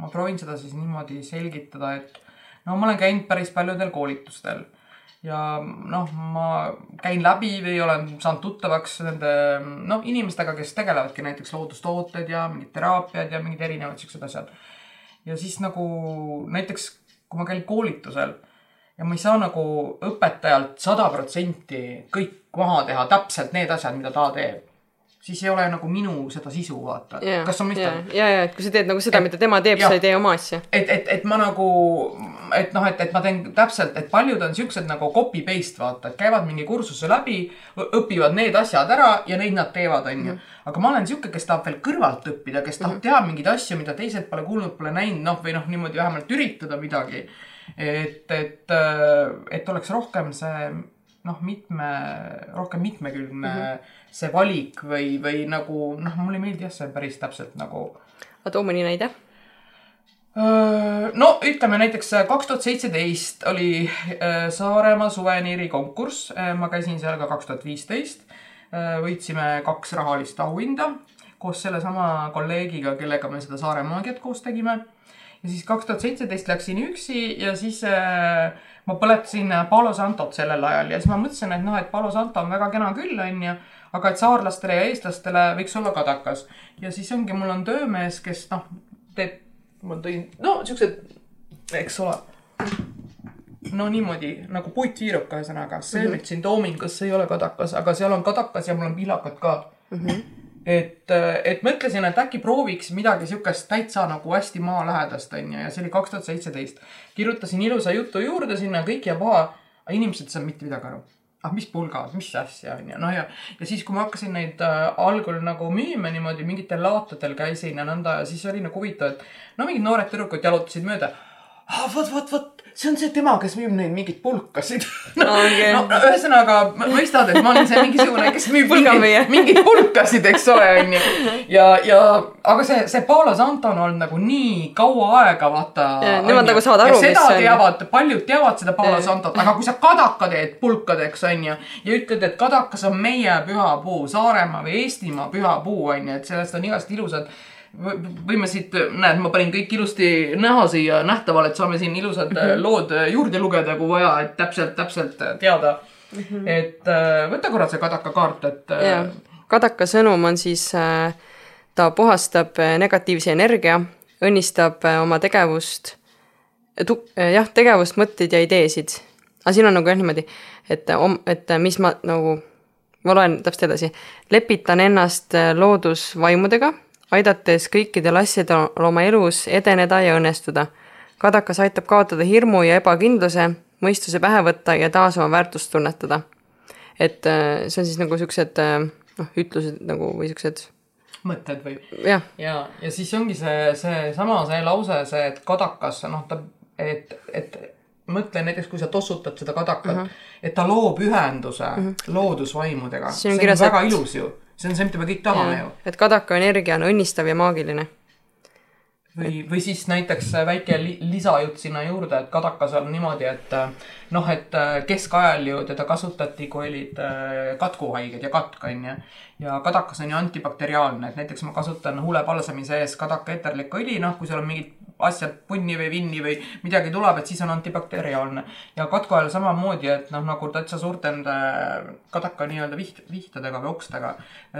ma proovin seda siis niimoodi selgitada, et no ma olen käinud päris paljudel koolitustel ja noh, ma käin läbi või olen saanud tuttavaks nende noh, inimestega, kes tegelevadki näiteks loodustooted ja mingid teraapiad ja mingid erinevad siuksed asjad. ja siis nagu näiteks, kui ma käin koolitusel ja ma ei saa nagu õpetajalt sada protsenti kõik maha teha, täpselt need asjad, mida ta teeb siis ei ole nagu minu seda sisu, vaata yeah,. kas sa mõistad? ja, ja, et kui sa teed nagu seda, mida tema teeb, sa ei tee oma asja. et, et, et ma nagu, et noh, et, et ma teen täpselt, et paljud on siuksed nagu copy paste, vaata, et käivad mingi kursuse läbi, õpivad need asjad ära ja neid nad teevad, onju. Mhm. aga ma olen sihuke, kes tahab veel kõrvalt õppida, kes tahab mm -hmm. teha mingeid asju, mida teised pole kuulnud, pole näinud, noh, või noh, niimoodi vähemalt üritada midagi. et, et, et oleks rohkem see noh, mitme, rohkem mitmekülgne mm -hmm. see valik või, või nagu noh, mulle ei meeldi jah, see päris täpselt nagu. aga too mõni näide. no ütleme näiteks äh, kaks tuhat seitseteist oli äh, Saaremaa suveniiri konkurss, äh, ma käisin seal ka kaks tuhat viisteist. võitsime kaks rahalist auhinda koos sellesama kolleegiga, kellega me seda Saare maagiat koos tegime. ja siis kaks tuhat seitseteist läksin üksi ja siis äh, ma põletasin äh, Palo Santot sellel ajal ja siis ma mõtlesin, et noh, et Palo Santo on väga kena küll, onju. aga et saarlastele ja eestlastele võiks olla kadakas. ja siis ongi, mul on töömees, kes noh, teeb, ma tõin, no siuksed, eks ole. no niimoodi nagu puitviiruk, ühesõnaga, see mm -hmm. nüüd siin Toomingas ei ole kadakas, aga seal on kadakas ja mul on pihlakad ka mm. -hmm et, et mõtlesin, et äkki prooviks midagi siukest täitsa nagu hästi maalähedast onju ja see oli kaks tuhat seitseteist. kirjutasin ilusa jutu juurde sinna, kõik jääb maha, aga inimesed ei saanud mitte midagi aru. ah, mis pulgad, mis asja onju, noh ja, ja siis, kui ma hakkasin neid äh, algul nagu müüma niimoodi mingitel laatadel käisin ja nõnda ja siis oli nagu huvitav, et no mingid noored tüdrukud jalutasid mööda ah,. vot, vot, vot see on see tema, kes müüb neid mingeid pulkasid (laughs) no, okay. no ühesõnaga mõistad, et ma olin see mingisugune, kes müüb mingeid, mingeid pulkasid, eks ole, onju. ja, ja aga see, see Paolo Santo on nagu nii kaua aega, vaata. Nemad nagu saavad aru, mis see on. teavad, paljud teavad seda Paolo Santot, aga kui sa kadaka teed pulkadeks, onju, ja ütled, et kadakas on meie pühapuu, Saaremaa või Eestimaa pühapuu, onju, et sellest on igast ilusad võime siit, näed, ma panin kõik ilusti näha siia nähtavale, et saame siin ilusad mm -hmm. lood äh, juurde lugeda, kui vaja, et täpselt, täpselt äh, teada mm. -hmm. et võta korra see kadaka kaart, et. kadaka sõnum on siis, ta puhastab negatiivse energia, õnnistab oma tegevust, jah, tegevust, mõtteid ja ideesid. aga siin on nagu jah niimoodi, et, et mis ma nagu, ma loen täpselt edasi, lepitan ennast loodusvaimudega aidates kõikidel asjadel oma elus edeneda ja õnnestuda. kadakas aitab kaotada hirmu ja ebakindluse, mõistuse pähe võtta ja taas oma väärtust tunnetada. et äh, see on siis nagu siuksed äh, noh, ütlused nagu või siuksed mõtted või? ja, ja, ja siis ongi see, seesama, see lause, see, et kadakas, noh, ta, et, et mõtle näiteks, kui sa tossutad seda kadakat uh, -huh. et ta loob ühenduse uh mhm. -huh. loodusvaimudega. see on, see on väga et... ilus ju see on see, mida me kõik tahame ja, ju. et kadaka energia on õnnistav ja maagiline. või, või siis näiteks väike li lisajutt sinna juurde, et kadakas on niimoodi, et noh, et keskajal ju teda kasutati, kui olid äh, katkuhaiged ja katk onju. ja kadakas on ju antibakteriaalne, et näiteks ma kasutan huule palsamise ees kadaka eterlikku õli, noh, kui seal on mingid asjad punni või vinni või midagi tuleb, et siis on antibakteriaalne. ja katku ajal samamoodi, et noh, nagu täitsa suurte nende kadaka nii-öelda viht, vihtadega või okstega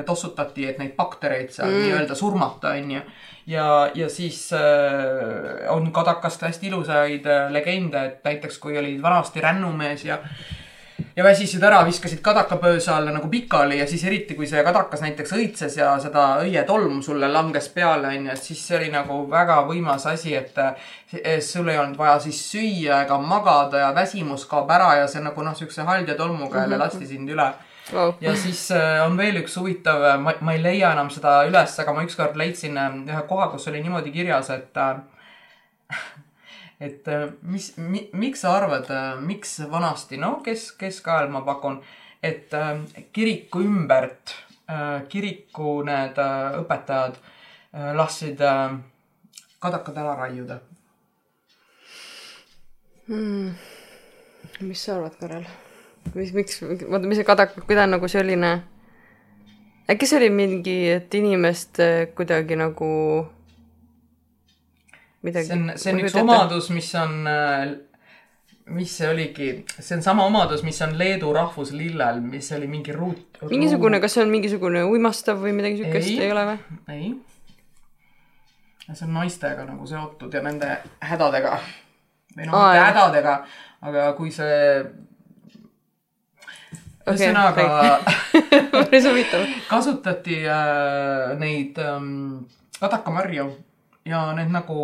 tossutati, et neid baktereid seal mm. nii-öelda surmata, onju. ja, ja siis äh, on kadakast hästi ilusaid äh, legende, et näiteks kui oli vanasti rännumees ja ja väsisid ära, viskasid kadakapöösa alla nagu pikali ja siis eriti, kui see kadakas näiteks õitses ja seda õietolmu sulle langes peale, onju, et siis see oli nagu väga võimas asi, et sul ei olnud vaja siis süüa ega magada ja väsimus kaob ära ja see nagu noh, siukse halja tolmuga jälle mhm. lasti sind üle Wow. ja siis äh, on veel üks huvitav, ma, ma ei leia enam seda üles, aga ma ükskord leidsin äh, ühe koha, kus oli niimoodi kirjas, et äh, et äh, mis mi,, miks sa arvad, miks vanasti, no kes, keskajal ma pakun, et äh, kiriku ümbert äh,, kiriku need äh, õpetajad äh, äh, kadakad ära raiuda hmm.? mis sa arvad, Karel? mis, miks, oota, mis see kadak, kuidas nagu selline, äkki see oli mingi, et inimest kuidagi nagu midagi. see on, see on üks omadus, mis on, mis see oligi, see on sama omadus, mis on Leedu rahvuslillel, mis oli mingi ruut. mingisugune, kas see on mingisugune uimastav või midagi siukest, ei ole või? ei. see on naistega nagu seotud ja nende hädadega. või noh, mitte hädadega, aga kui see ühesõnaga okay, (laughs) päris huvitav. kasutati äh, neid ähm, kadakamarju ja need nagu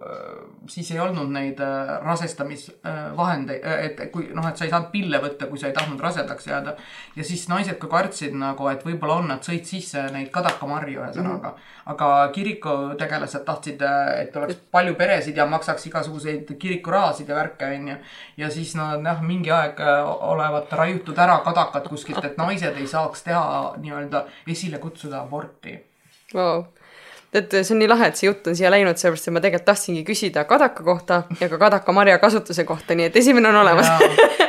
äh, siis ei olnud neid äh, rasestamisvahendeid, äh, et kui noh, et sa ei saanud pille võtta, kui sa ei tahtnud rasedaks jääda. ja siis naised ka kartsid nagu, et võib-olla on, nad sõid sisse neid kadakamarju ühesõnaga mm. -hmm. aga kirikutegelased tahtsid, et oleks palju peresid ja maksaks igasuguseid kirikurahasid ja värke, onju. ja siis nad noh, mingi aeg olevat raiutud ära kadakad kuskilt, et naised ei saaks teha nii-öelda esile kutsuda aborti wow et see on nii lahe, et see jutt on siia läinud, sellepärast et ma tegelikult tahtsingi küsida kadaka kohta ja ka kadakamarja kasutuse kohta, nii et esimene on olemas.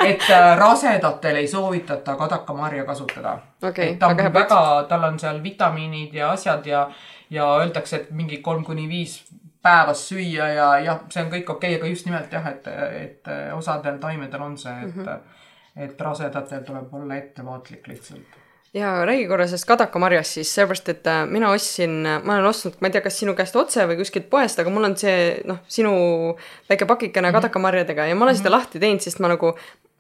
et äh, rasedatel ei soovitata kadakamarja kasutada okay,. ta on väga, väga, tal on seal vitamiinid ja asjad ja, ja öeldakse, et mingi kolm kuni viis päevas süüa ja jah, see on kõik okei okay,, aga just nimelt jah, et, et osadel taimedel on see, et mm, -hmm. et rasedatel tuleb olla ettevaatlik lihtsalt ja räägi korra sellest kadakamarjast siis, sellepärast et äh, mina ostsin, ma olen ostnud, ma ei tea, kas sinu käest otse või kuskilt poest, aga mul on see noh, sinu väike pakikene mm -hmm. kadakamarjadega ja ma olen mm -hmm. seda lahti teinud, sest ma nagu,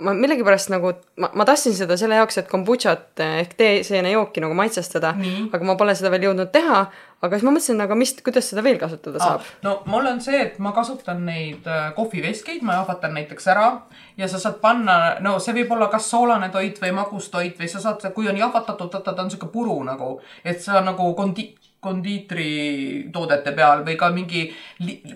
ma millegipärast nagu, ma, ma tahtsin seda selle jaoks, et kombutšat ehk teeseenejooki nagu maitsestada, aga ma pole seda veel jõudnud teha. Aga siis ma mõtlesin, aga mis, kuidas seda veel kasutada saab? Ah,? no mul on see, et ma kasutan neid äh, kohviveskeid, ma jahvatan näiteks ära ja sa saad panna, no see võib olla kas soolane toit või magustoit või sa saad, kui on jahvatatud, vaata ta on sihuke puru nagu, et sa nagu kondi-, kondiitritoodete peal või ka mingi,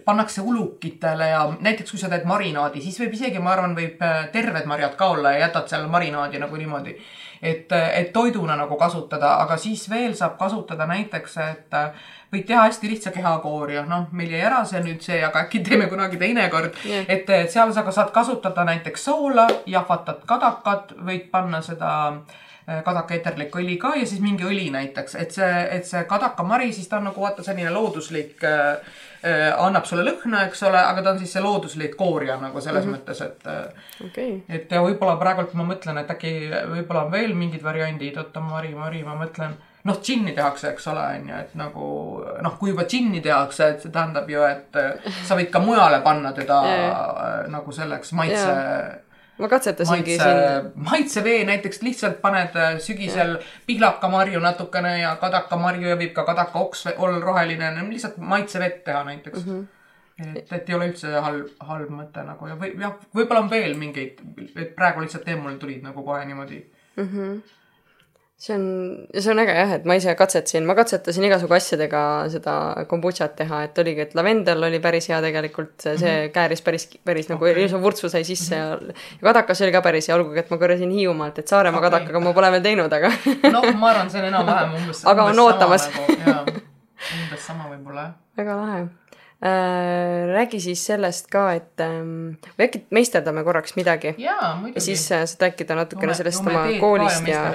pannakse ulukitele ja näiteks kui sa teed marinaadi, siis võib isegi, ma arvan, võib äh, terved marjad ka olla ja jätad seal marinaadi nagu niimoodi. Et, et toiduna nagu kasutada, aga siis veel saab kasutada näiteks, et võid teha hästi lihtsa kehakoori, noh, meil jäi ära see nüüd see, aga äkki teeme kunagi teinekord yeah.. et, et seal sa ka saad kasutada näiteks soola, jahvatad kadakat, võid panna seda äh, kadaka eterlik õli ka ja siis mingi õli näiteks, et see, et see kadakamari, siis ta on nagu vaata selline looduslik äh, äh, annab sulle lõhna, eks ole, aga ta on siis see looduslik koorja nagu selles mm -hmm. mõttes, et äh, okay.. et ja võib-olla praegult ma mõtlen, et äkki võib-olla on veel mingid variandid, oota Mari, Mari, ma mõtlen noh, džinni tehakse, eks ole, on ju, et nagu noh, kui juba džinni tehakse, et see tähendab ju, et äh, sa võid ka mujale panna teda yeah. nagu selleks maitse yeah ma katsetasingi maitse, siin. maitsevee näiteks lihtsalt paned äh, sügisel pihlakamarju natukene ja kadakamarju ja võib ka kadakaoks olla roheline, lihtsalt maitsevett teha näiteks mm. -hmm. et, et ei ole üldse halb, halb mõte nagu ja või jah, võib-olla on veel mingeid, et praegu lihtsalt teemul tulid nagu kohe niimoodi mm. -hmm see on, see on äge jah, et ma ise katsetasin, ma katsetasin igasugu asjadega seda kombutšat teha, et oligi, et lavendel oli päris hea tegelikult, see mm -hmm. kääris päris, päris okay. nagu ilusa vurtsu sai sisse mm -hmm. ja, ja kadakas oli ka päris hea, olgugi et ma korjasin Hiiumaalt, et Saaremaa okay. kadakaga ma pole veel teinud, aga (laughs) noh, ma arvan, see on enam-vähem umbes aga on ootamas. Nagu, umbes sama võib-olla jah. väga lahe räägi siis sellest ka, et ähm, või äkki meisterdame korraks midagi. ja siis äh, saad rääkida natukene sellest oma koolist ja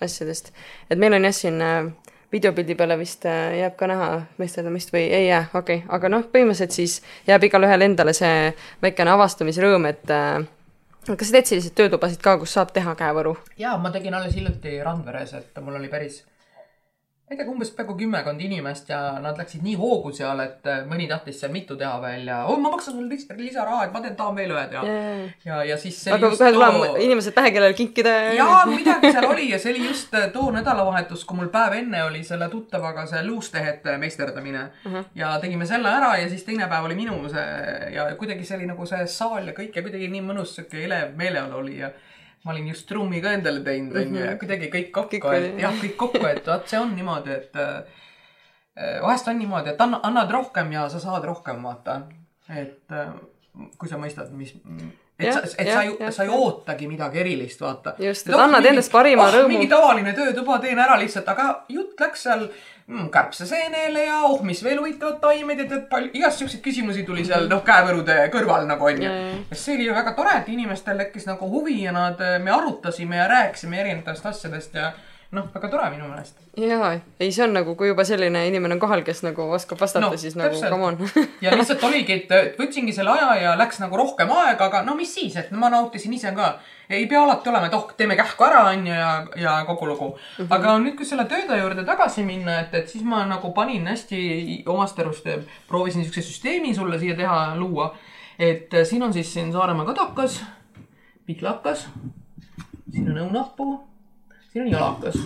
asjadest. et meil on jah, siin äh, videopildi peale vist jääb ka näha meisterdamist või ei jää, okei okay., aga noh, põhimõtteliselt siis jääb igalühel endale see väikene avastamisrõõm, et kas sa teed selliseid töötubasid ka, kus saab teha käevõru? jaa, ma tegin alles hiljuti Randveres, et mul oli päris ma ei tea, umbes peaaegu kümmekond inimest ja nad läksid nii hoogu seal, et äh, mõni tahtis seal mitu teha veel ja oh, ma maksan sulle lis lisaraha, et ma teen, tahan veel ühed ja yeah., ja, ja siis. aga kohe tuleb inimesed pähe, kellele kinkida. jaa, midagi seal oli ja (laughs) see oli just äh, too nädalavahetus, kui mul päev enne oli selle tuttavaga see luustehete meisterdamine uh. -huh. ja tegime selle ära ja siis teine päev oli minu see ja kuidagi see oli nagu see saal ja kõik ja kuidagi nii mõnus sihuke elev meeleolu oli ja ma olin just trummi ka endale teinud, onju, ja mhm. kuidagi kõik kokku, et jah, kõik kokku, et vot see on niimoodi, et äh, vahest on niimoodi, et anna, annad rohkem ja sa saad rohkem, vaata. et äh, kui sa mõistad, mis et Jah, sa, et jah, sa ju, sa ei ootagi midagi erilist, vaata. Just, et annad endast parima rõõmu. mingi tavaline töötuba teen ära lihtsalt, aga jutt läks seal mm, kärbseseenele ja oh, mis veel huvitavad taimed ja tead palju, igast siukseid küsimusi tuli seal noh, käevõrude kõrval nagu onju. Ja. ja see oli ju väga tore, et inimestel tekkis nagu huvi ja nad, me arutasime ja rääkisime erinevatest asjadest ja noh, väga tore minu meelest. jaa, ei see on nagu, kui juba selline inimene on kohal, kes nagu oskab vastata No, siis nagu come on ja lihtsalt oligi, et võtsingi selle aja ja läks nagu rohkem aega, aga no mis siis, et ma nautisin ise ka. ei pea alati olema, et oh, teeme kähku ära, onju, ja, ja kogu lugu mm. -hmm. aga nüüd, kui selle tööde juurde tagasi minna, et, et siis ma nagu panin hästi omast arust, proovisin siukse süsteemi sulle siia teha, luua. et äh, siin on siis siin Saaremaa kadakas, pihlakas, siin on õunapuu, siin on jalakas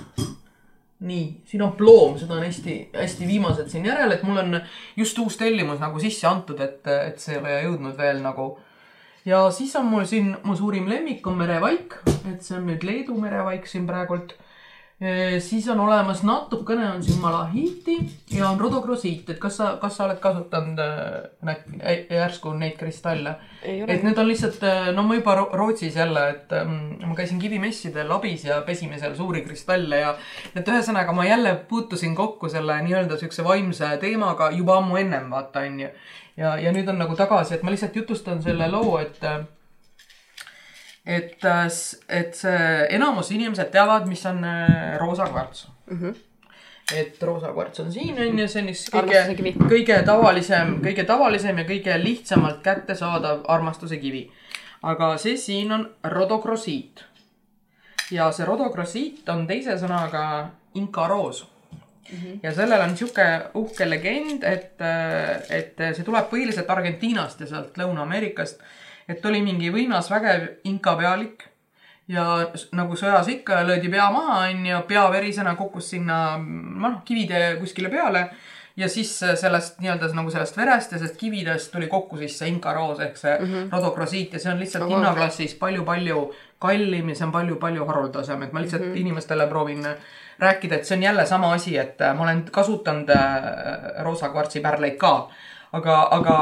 nii, siin on ploom, seda on hästi, hästi viimased siin järel, et mul on just uus tellimus nagu sisse antud, et, et see ei ole jõudnud veel nagu. ja siis on mul siin, mu suurim lemmik on merevaik, et see on nüüd Leedu merevaik siin praegult. Siis on olemas natukene on siin malahiti ja on rodogrosiit, et kas sa, kas sa oled kasutanud äh, järsku neid kristalle? Et need on lihtsalt, no ma juba Ro- Rootsis jälle, et ähm, ma käisin kivimessidel abis ja pesime seal suuri kristalle ja et ühesõnaga ma jälle puutusin kokku selle nii-öelda siukse vaimse teemaga juba ammu ennem, vaata onju. ja, ja nüüd on nagu tagasi, et ma lihtsalt jutustan selle loo, et et, et see enamus inimesed teavad, mis on äh, roosa kvarts mm. -hmm. et roosa kvarts on siin on ju, see on Armastuse kõige kõige tavalisem, kõige tavalisem ja kõige lihtsamalt kättesaadav armastuse kivi. aga see siin on rodogrosiit. ja see rodogrosiit on teise sõnaga inkaroos Mm -hmm. ja sellel on sihuke uhke legend, et, et see tuleb põhiliselt Argentiinast ja sealt Lõuna-Ameerikast. Et oli mingi võimas vägev inka pealik ja nagu sõjas ikka löödi pea maha, onju, pea verisena kukkus sinna noh, kivide kuskile peale. ja siis sellest nii-öelda nagu sellest verest ja sellest kividest tuli kokku siis see inkaroos ehk see mm -hmm. rodogrosiit ja see on lihtsalt hinnaklassis palju-palju kallim ja see on palju-palju haruldasem, et ma lihtsalt mm -hmm. inimestele proovin rääkida, et see on jälle sama asi, et ma olen kasutanud äh, roosa kvartsi pärleid ka. aga, aga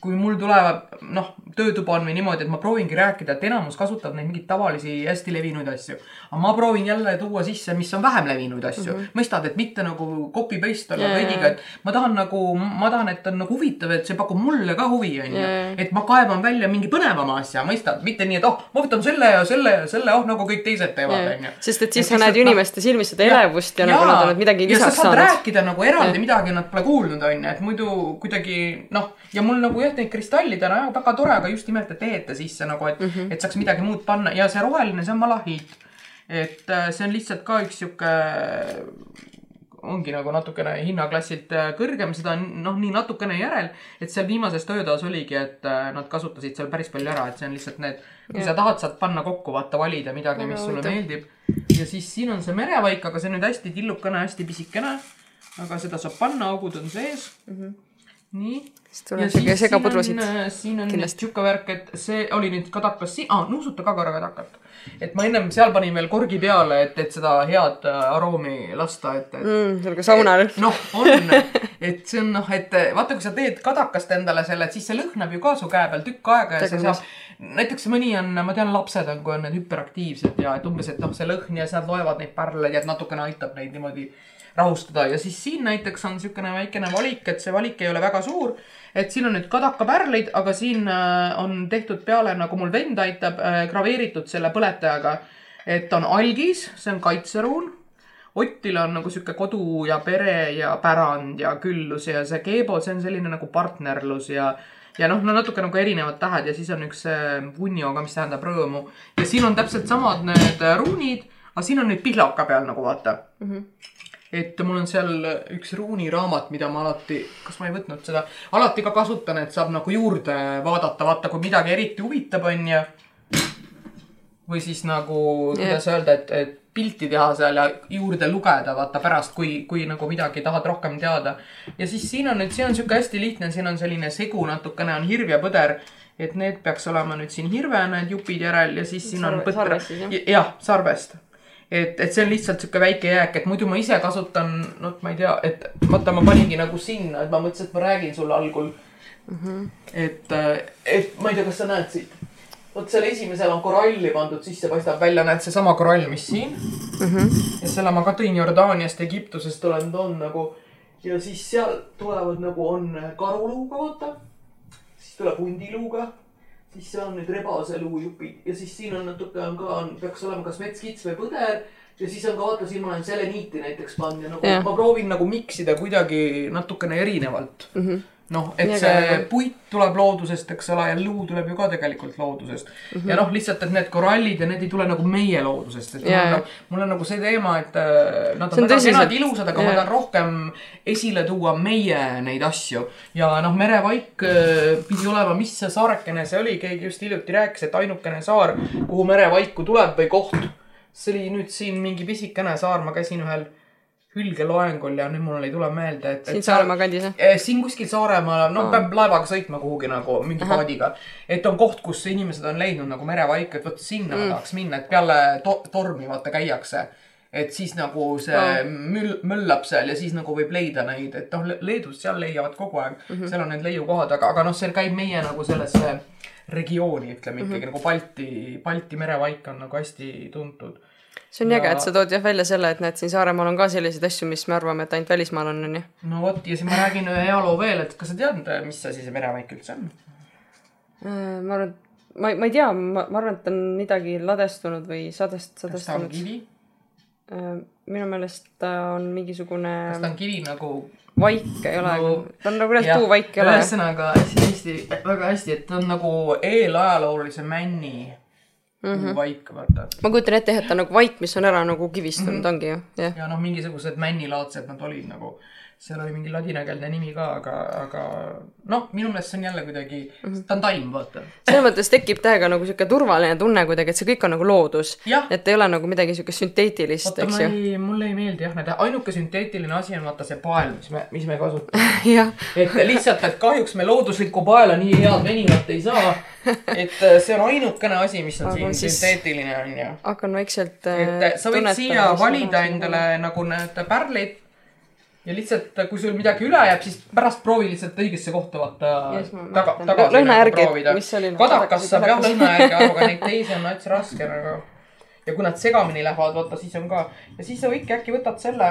kui mul tulevad, noh, töötuba on või niimoodi, et ma proovingi rääkida, et enamus kasutab neid mingeid tavalisi hästi levinuid asju. aga ma proovin jälle tuua sisse, mis on vähem levinuid asju mm. -hmm. mõistad, et mitte nagu copy paste olla jaa, kõigiga, et ma tahan nagu, ma tahan, et on nagu huvitav, et see pakub mulle ka huvi, onju et ma kaevan välja mingi põnevama asja, mõistad, mitte nii, et oh, ma võtan selle ja selle ja selle, oh nagu kõik teised teevad, onju. sest et siis sa näed inimeste silmis seda elevust ja, ja nagu nad on midagi ja lisaks sa saad saanud. rääkida nagu eraldi Jah. midagi nad pole kuulnud, onju, et muidu kuidagi noh, ja mul nagu jah, neid kristallid on jah, väga tore, aga just nimelt, et eeta sisse nagu, et mm. -hmm. et saaks midagi muud panna ja see roheline, see on malahiit. et äh, see on lihtsalt ka üks sihuke, ongi nagu natukene hinnaklassilt äh, kõrgem, seda on noh, nii natukene järel, et seal viimases töötoas oligi, et äh, nad kasutasid seal päris palju ära, et see on lihtsalt need, kui Jah. sa tahad, saad panna kokku, vaata, valida midagi, mis sulle meeldib. ja siis siin on see merevaik, aga see on nüüd hästi tillukene, hästi pisikene. aga seda saab panna, augud on sees mm. -hmm. nii. siis tuleb siuke segapudru siit. siin on kindlasti. sihuke värk, et see oli nüüd kadakas siin ah,, nuusuta ka korra kadakat. et ma ennem seal panin veel korgi peale, et, et seda head äh, aroomi lasta, et, et mm,. nagu saunal. noh, on, (laughs) et see on noh, et vaata, kui sa teed kadakast endale selle, siis see lõhnab ju ka su käe peal tükk aega ja see saab. näiteks mõni on, ma tean, lapsed on, kui on need hüperaktiivsed ja et umbes, et noh, see lõhn ja siis nad loevad neid pärleid ja natukene aitab neid niimoodi rahustada ja siis siin näiteks on niisugune väikene valik, et see valik ei ole väga suur. et siin on nüüd kadakapärleid, aga siin äh, on tehtud peale, nagu mul vend aitab, graveeritud selle põletajaga. et on algis, see on kaitseruun Ottil on nagu sihuke kodu ja pere ja pärand ja küllus ja see Keebo, see on selline nagu partnerlus ja ja noh, no natuke nagu erinevad tähed ja siis on üks äh, Vunjoga, mis tähendab rõõmu. ja siin on täpselt samad need äh, ruunid, aga siin on nüüd pihlaka peal nagu vaata mm. -hmm et mul on seal üks ruuniraamat, mida ma alati, kas ma ei võtnud seda, alati ka kasutan, et saab nagu juurde vaadata, vaata kui midagi eriti huvitab, onju. või siis nagu, kuidas öelda, et, et pilti teha seal ja juurde lugeda, vaata pärast, kui, kui nagu midagi tahad rohkem teada. ja siis siin on nüüd, see on sihuke hästi lihtne, siin on selline segu natukene on hirv ja põder. et need peaks olema nüüd siin hirve, need jupid järel ja siis siin on Sarve- põtra sarvest siis, jah?. jah, sarvest et, et see on lihtsalt sihuke väike jääk, et muidu ma ise kasutan, noh, ma ei tea, et vaata, ma paningi nagu sinna, et ma mõtlesin, et ma räägin sulle algul mm. -hmm. et, et ma ei tea, kas sa näed siit vot seal esimesel on koralli pandud sisse, paistab välja, näed seesama korall, mis siin mm. -hmm. ja selle ma ka tõin Jordaaniast, Egiptusest olen toonud nagu. ja siis seal tulevad nagu on karuluuga, vaata. siis tuleb hundiluuga. Siis seal on nüüd rebaseluujupid ja siis siin on natuke on ka, on, peaks olema kas metskits või põder. ja siis on ka, vaata, siin ma olen seleniiti näiteks pannud ja nagu ja. ma proovin nagu miksida kuidagi natukene erinevalt mm. -hmm noh, et see puit tuleb loodusest, eks ole, ja luu tuleb ju ka tegelikult loodusest mm. -hmm. ja noh, lihtsalt, et need korallid ja need ei tule nagu meie loodusest, et yeah. mul, on, mul on nagu see teema, et äh, nad on, on väga kenad, ilusad, aga yeah. ma tahan rohkem esile tuua meie neid asju. ja noh, merevaik äh, pidi olema, mis see saarekene see oli, keegi just hiljuti rääkis, et ainukene saar, kuhu merevaiku tuleb või koht. see oli nüüd siin mingi pisikene saar, ma käisin ühel hülgeloengul ja nüüd mul ei tule meelde, et. siin Saaremaa kandis jah? Siin kuskil Saaremaal, no Aha. peab laevaga sõitma kuhugi nagu mingi Aha. paadiga. et on koht, kus inimesed on leidnud nagu merevaik, et vot sinna mm. tahaks minna, et peale to tormi vaata käiakse. et siis nagu see oh. müll, möllab seal ja siis nagu võib leida neid, et noh, Leedus seal leiavad kogu aeg mm, -hmm. seal on need leiukohad, aga, aga noh, see käib meie nagu sellesse regiooni, ütleme ikkagi mm -hmm. nagu Balti, Balti merevaik on nagu hästi tuntud see on ja... äge, et sa tood jah välja selle, et näed, siin Saaremaal on ka selliseid asju, mis me arvame, et ainult välismaal on, onju. no vot, ja siis ma räägin ühe hea loo veel, et kas sa tead, mis asi see merevaik üldse on? Äh, ma arvan, ma, ma ei tea, ma, ma arvan, et ta on midagi ladestunud või sadest, sadestunud. kas ta on kivi? Äh, minu meelest ta on mingisugune. kas ta on kivi nagu? vaik ei ole no,, ta on nagu jah, puuvaik ei ole. ühesõnaga hästi, väga hästi, et ta on nagu eelajaloolise männi mm -hmm. vaik, vaata. ma kujutan ette, et ta on nagu vaik, mis on ära nagu kivistunud mm, -hmm. ongi ju, jah. ja noh, mingisugused männilaadsed nad olid nagu seal oli mingi ladinakeelne nimi ka, aga, aga noh, minu meelest see on jälle kuidagi mm, -hmm. ta on taim, vaata. selles mõttes tekib täiega nagu sihuke turvaline tunne kuidagi, et see kõik on nagu loodus. et ei ole nagu midagi siukest sünteetilist, eks ju. mulle ei meeldi jah, need ainuke sünteetiline asi on vaata see pael, mis me, mis me kasutame (laughs) et lihtsalt, et kahjuks me looduslikku paela nii head venivat ei saa. et äh, see on ainukene asi, mis on aga siin siis... sünteetiline on ju. hakkan vaikselt. et äh, sa võid siia valida endale nagu need pärlid ja lihtsalt, kui sul midagi üle jääb, siis pärast proovi lihtsalt õigesse kohta vaata yes, taga, tagasi nagu proovida. kadakas saab jah lõhna järgi aru, aga neid teisi on täitsa raske nagu. ja kui nad segamini lähevad, vaata siis on ka ja siis sa võidki äkki võtad selle.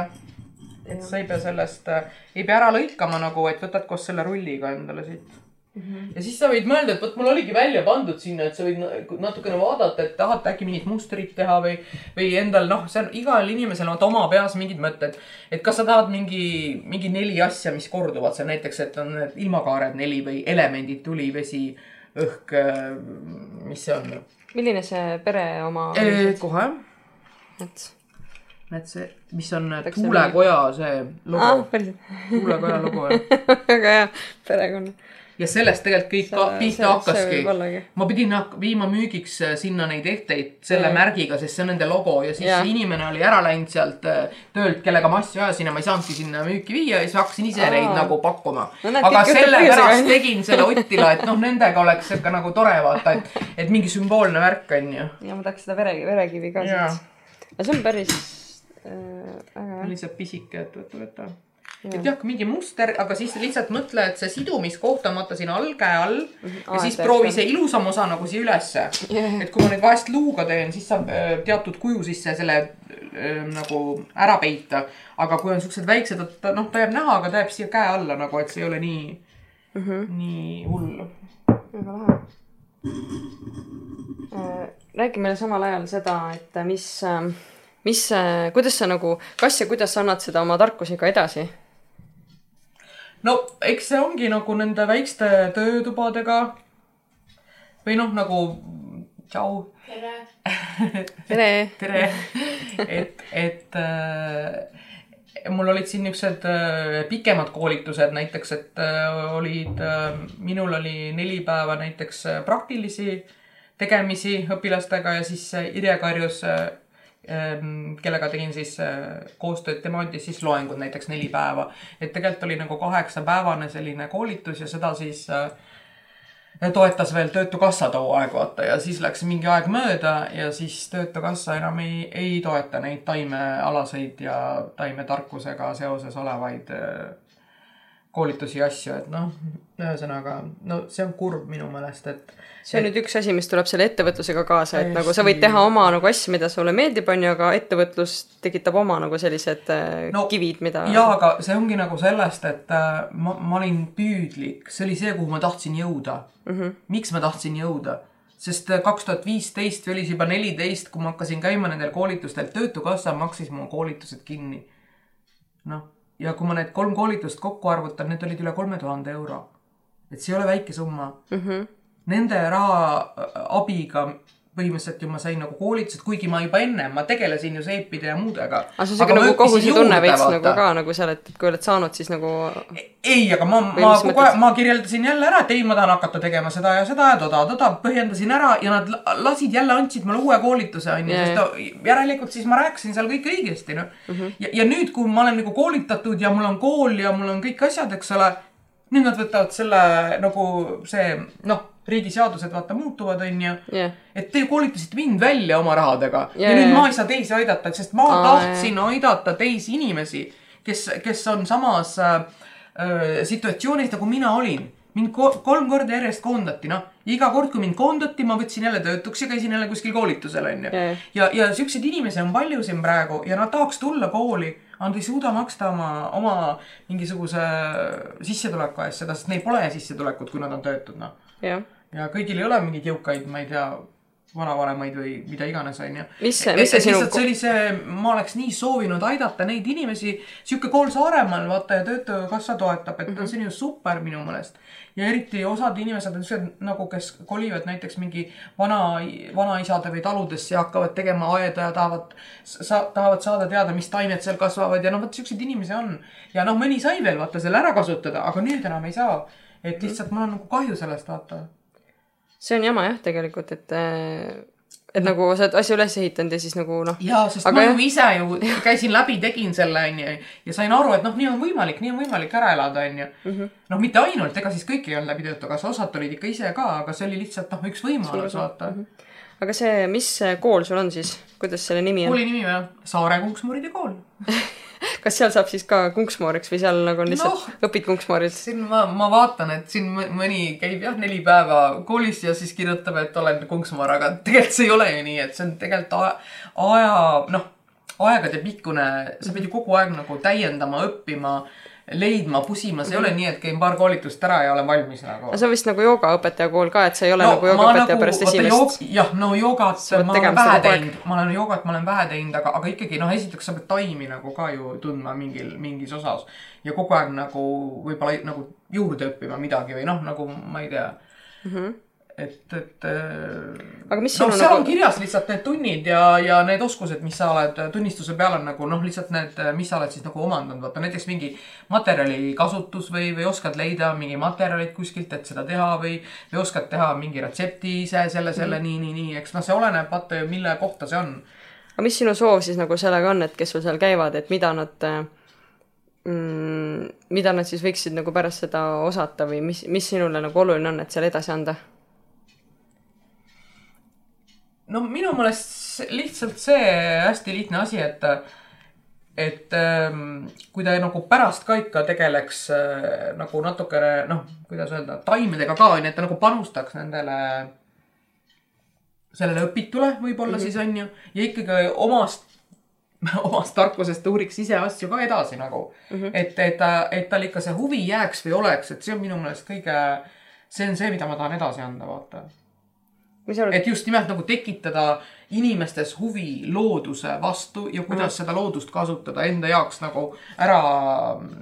et sa ei pea sellest, ei pea ära lõikama nagu, et võtad koos selle rulliga endale siit Mm -hmm. ja siis sa võid mõelda, et vot mul oligi välja pandud sinna, et sa võid natukene vaadata, et tahate äkki mingit mustrit teha või, või endal noh, see on igal inimesel on oma peas mingid mõtted. et kas sa tahad mingi, mingi neli asja, mis korduvad seal näiteks, et on need ilmakaared neli või elemendid, tuli, vesi, õhk, mis see on? milline see pere oma e,? kohe. et näed see, mis on Tuulekoja see logo ah,. tuulekoja logo jah (laughs) väga hea perekonna ja sellest tegelikult kõik pihta hakkaski. ma pidin viima müügiks äh, sinna neid ehteid selle ja. märgiga, sest see on nende logo ja siis ja. inimene oli ära läinud sealt äh, töölt, kellega ma asju ajasin ja ma ei saanudki sinna müüki viia ja siis hakkasin ise Aa. neid nagu pakkuma no,. aga sellepärast tegin selle Ottila, et noh, nendega oleks ikka nagu tore vaata, et, et mingi sümboolne värk on ju. ja ma tahaks seda vere, verekivi ka siit. aga see on päris äh,. lihtsalt pisike, et võta, võta et jah, mingi muster, aga siis lihtsalt mõtle, et see sidumiskoht on vaata siin all, käe all mm. -hmm. ja Aa, siis proovi see ilusam osa nagu siia ülesse yeah.. et kui ma nüüd vahest luuga teen, siis saab äh, teatud kuju sisse selle äh, nagu ära peita. aga kui on siuksed väiksed, et ta noh, ta jääb näha, aga ta jääb siia käe alla nagu, et see ei ole nii mm, -hmm. nii hull. väga lahe äh,. räägi meile samal ajal seda, et mis äh, mis, kuidas sa nagu, kas ja kuidas sa annad seda oma tarkusega edasi? no eks see ongi nagu nende väikste töötubadega. või noh, nagu tšau. tere (laughs) tere tere, et, et äh, mul olid siin niisugused äh, pikemad koolitused näiteks, et äh, olid äh,, minul oli neli päeva näiteks äh, praktilisi tegemisi õpilastega ja siis äh, Irje Karjus äh, kellega tegin siis äh, koostööd, tema andis siis loengud näiteks neli päeva. et tegelikult oli nagu kaheksapäevane selline koolitus ja seda siis äh, toetas veel Töötukassa too aeg, vaata, ja siis läks mingi aeg mööda ja siis Töötukassa enam ei, ei toeta neid taimealaseid ja taimetarkusega seoses olevaid äh, koolitusi ja asju, et noh, ühesõnaga, no see on kurb minu meelest, et see on nüüd üks asi, mis tuleb selle ettevõtlusega kaasa, et nagu sa võid teha oma nagu asju, mida sulle meeldib, on ju, aga ettevõtlus tekitab oma nagu sellised no, No, kivid, mida jaa, aga see ongi nagu sellest, et äh, ma, ma olin püüdlik, see oli see, kuhu ma tahtsin jõuda mm. -hmm. miks ma tahtsin jõuda? sest äh, kaks tuhat viisteist või oli see juba neliteist, kui ma hakkasin käima nendel koolitustel, Töötukassa maksis mu koolitused kinni. noh, ja kui ma need kolm koolitust kokku arvutan, need olid üle kolme tuhande euro. et see ei ole väike summa mm. -hmm. nende raha äh, abiga põhimõtteliselt ju ma sain nagu koolitused, kuigi ma juba enne, ma tegelesin ju seepide ja muudega. aga see on siuke nagu kohusetunne veits nagu ka nagu et, et kui oled saanud, siis nagu ei, aga ma, ma kogu aeg, ma kirjeldasin jälle ära, et ei, ma tahan hakata tegema seda ja seda ja toda, toda, põhjendasin ära ja nad la- lasid jälle, andsid mulle uue koolituse, onju, Jaa, sest järelikult siis ma rääkisin seal kõik õigesti, noh mm. -hmm. ja, ja nüüd, kui ma olen nagu koolitatud ja mul on kool ja mul on kõik asjad, eks ole, nüüd nad võtavad selle nagu see, noh, riigiseadused vaata muutuvad, onju jah, et te koolitasite mind välja oma rahadega ja, Jaa, ja nüüd ma ei saa teisi aidata, sest ma Aa, tahtsin aidata teisi inimesi, kes, kes on samas äh, äh, situatsioonis nagu mina olin. mind ko kolm korda järjest koondati, noh, iga kord, kui mind koondati, ma võtsin jälle töötuks ja käisin jälle kuskil koolitusel, onju jaa.. ja, ja siukseid inimesi on palju siin praegu ja nad tahaks tulla kooli, aga nad ei suuda maksta oma, oma mingisuguse sissetuleku eest seda, sest neil pole sissetulekut, kui nad on töötud, noh jah. Ja kõigil ei ole mingeid jõukaid, ma ei tea, vanavanemaid või mida iganes, onju. Mis see- mis see sinu- lihtsalt see oli see, ma oleks nii soovinud aidata neid inimesi, sihuke kool Saaremaal, vaata ja Töötukassa toetab, et mm -hmm. see on ju super minu meelest. ja eriti osad inimesed on siuksed nagu, kes kolivad näiteks mingi vana, vanaisade või taludesse ja hakkavad tegema aeda ja tahavad, sa-, tahavad saada teada, mis taimed seal kasvavad ja noh, vot siukseid inimesi on. ja noh, mõni sai veel vaata selle ära kasutada, aga nüüd enam ei saa. et lihtsalt mul on nagu kahju sellest, vaata see on jama jah, tegelikult, et et nagu sa oled asja üles ehitanud ja siis nagu noh, jaa, sest Aga ma ju ise ju käisin läbi, tegin selle onju ja sain aru, et noh, nii on võimalik, nii on võimalik ära elada onju. Mhm. noh, mitte ainult, ega siis kõik ei olnud läbi Töötukassa, osad tulid ikka ise ka, aga see oli lihtsalt noh, üks võimalus vaata. Mhm. aga see, mis kool sul on siis, kuidas selle nimi on? kooli nimi või? Saare Kunksmuride kool. (laughs) (laughs) kas seal saab siis ka kunksmooriks või seal nagu on lihtsalt no. õpid kunksmoorilt? siin ma, ma vaatan, et siin mõ- mõni käib jah neli päeva koolis ja siis kirjutab, et olen kunksmoor, aga tegelikult see ei ole ju nii, et see on tegelikult aja, aja, noh, aegadepikkune, sa pead ju kogu aeg nagu täiendama, õppima, leidma, pusima, see ei ole nii, et käin paar koolitust ära ja olen valmis nagu no. see on vist nagu joogaõpetaja kool ka, et sa ei ole no, nagu joogaõpetaja no, pärast esimest. jah, no joogat ma olen vähe teinud, ma olen joogat, ma olen vähe teinud, aga, aga ikkagi noh, esiteks sa pead taimi nagu ka ju tundma mingil, mingis osas. ja kogu aeg nagu võib-olla nagu juurde õppima midagi või noh, nagu ma ei tea mm. -hmm. et, et. Aga mis noh, sinu seal nagu- on kirjas lihtsalt need tunnid ja, ja need oskused, mis sa oled tunnistuse peal on nagu noh, lihtsalt need, mis sa oled siis nagu omandanud, vaata näiteks mingi materjali kasutus või, või oskad leida mingi materjalid kuskilt, et seda teha või, või oskad teha mingi retsepti ise selle, selle mm. nii, nii, nii, eks noh, see oleneb vaata ju, mille kohta see on. aga mis sinu soov siis nagu sellega on, et kes sul seal käivad, et mida nad mm,, mida nad siis võiksid nagu pärast seda osata või mis, mis sinule nagu oluline on, et seal edasi anda? No minu meelest lihtsalt see hästi lihtne asi, et, et ähm, kui ta nagu pärast ka ikka tegeleks äh, nagu natukene noh, kuidas öelda, taimedega ka onju, et ta nagu panustaks nendele, sellele õpitule võib-olla mm -hmm. siis onju ja ikkagi omast (laughs) omast tarkusest uuriks ise asju ka edasi nagu mm. -hmm. et, et ta, et tal ikka see huvi jääks või oleks, et see on minu meelest kõige, see on see, mida ma tahan edasi anda, vaata arvad, et just nimelt nagu tekitada inimestes huvi looduse vastu ja kuidas seda loodust kasutada enda jaoks nagu ära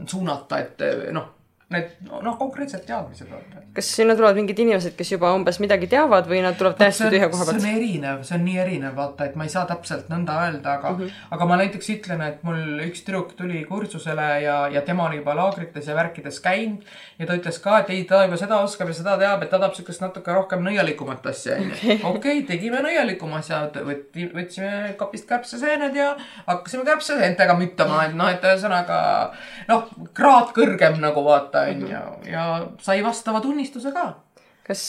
suunata, et noh, need noh, konkreetsed teadmised vaata. kas sinna tulevad mingid inimesed, kes juba umbes midagi teavad või nad tulevad täiesti tühja koha see pealt? on erinev, see on nii erinev, vaata, et ma ei saa täpselt nõnda öelda, aga mm, -hmm. aga ma näiteks ütlen, et mul üks tüdruk tuli kursusele ja, ja tema oli juba laagrites ja värkides käinud ja ta ütles ka, et ei, ta juba seda oskab ja seda teab, et ta tahab siukest natuke rohkem nõialikumat asja, onju. okei, (laughs) tegime nõialikuma asja, võtsime kapist kärbseseened ja hakkasime kärbseseentega müttama, et noh, et ühesõnaga noh, kraad kõrgem nagu vaata, onju, ja sai vastava tunnistuse ka. Kas,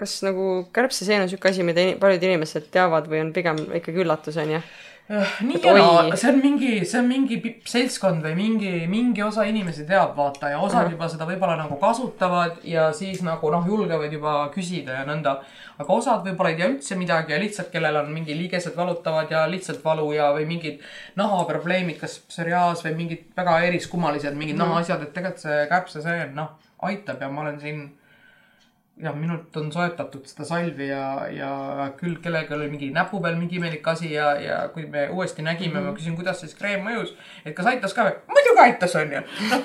kas nagu kärbseseen on niisugune asi, mida paljud inimesed teavad või on pigem ikkagi üllatus, on ju? Nii Et ja naa see on mingi, see on mingi pi- seltskond või mingi, mingi osa inimesi teab, vaata ja osad Ahah. juba seda võib-olla nagu kasutavad ja siis nagu noh, julgevad juba küsida ja nõnda. aga osad võib-olla ei tea üldse midagi ja lihtsalt, kellel on mingi liigesed valutavad ja lihtsalt valu ja, või mingid nahaprobleemid, kas psoriaas või mingid väga eriskummalised mingid Mhm. nahaasjad, et tegelikult see kärbsesöön, noh, aitab ja ma olen siin jah, minult on soetatud seda salvi ja, ja küll kellelgi oli mingi näpu peal mingi imelik asi ja, ja kui me uuesti nägime mm, -hmm. ma küsin, kuidas siis kreem mõjus. et kas aitas ka või? muidugi aitas, onju. noh,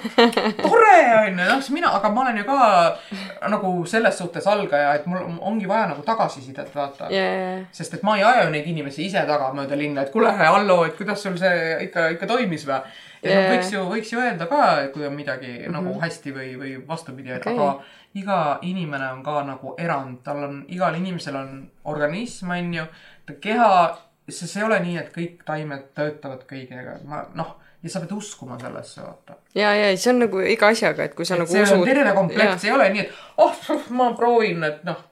tore onju, noh, mina, aga ma olen ju ka nagu selles suhtes algaja, et mul ongi vaja nagu tagasisidet, vaata ja, ja, sest et ma ei aja ju neid inimesi ise taga mööda linna, et kuule, Allo, et kuidas sul see ikka, ikka toimis või? Ja yeah. võiks ju, võiks ju öelda ka, kui on midagi mm -hmm. nagu hästi või, või vastupidi okay., aga iga inimene on ka nagu erand, tal on, igal inimesel on organism, on ju, ta keha, see, see ei ole nii, et kõik taimed töötavad kõigega, ma noh, ja sa pead uskuma sellesse, vaata. ja, ja see on nagu iga asjaga, et kui sa nagu see usud. on terve komplekt, see ei ole nii, et oh, ma proovin, et noh,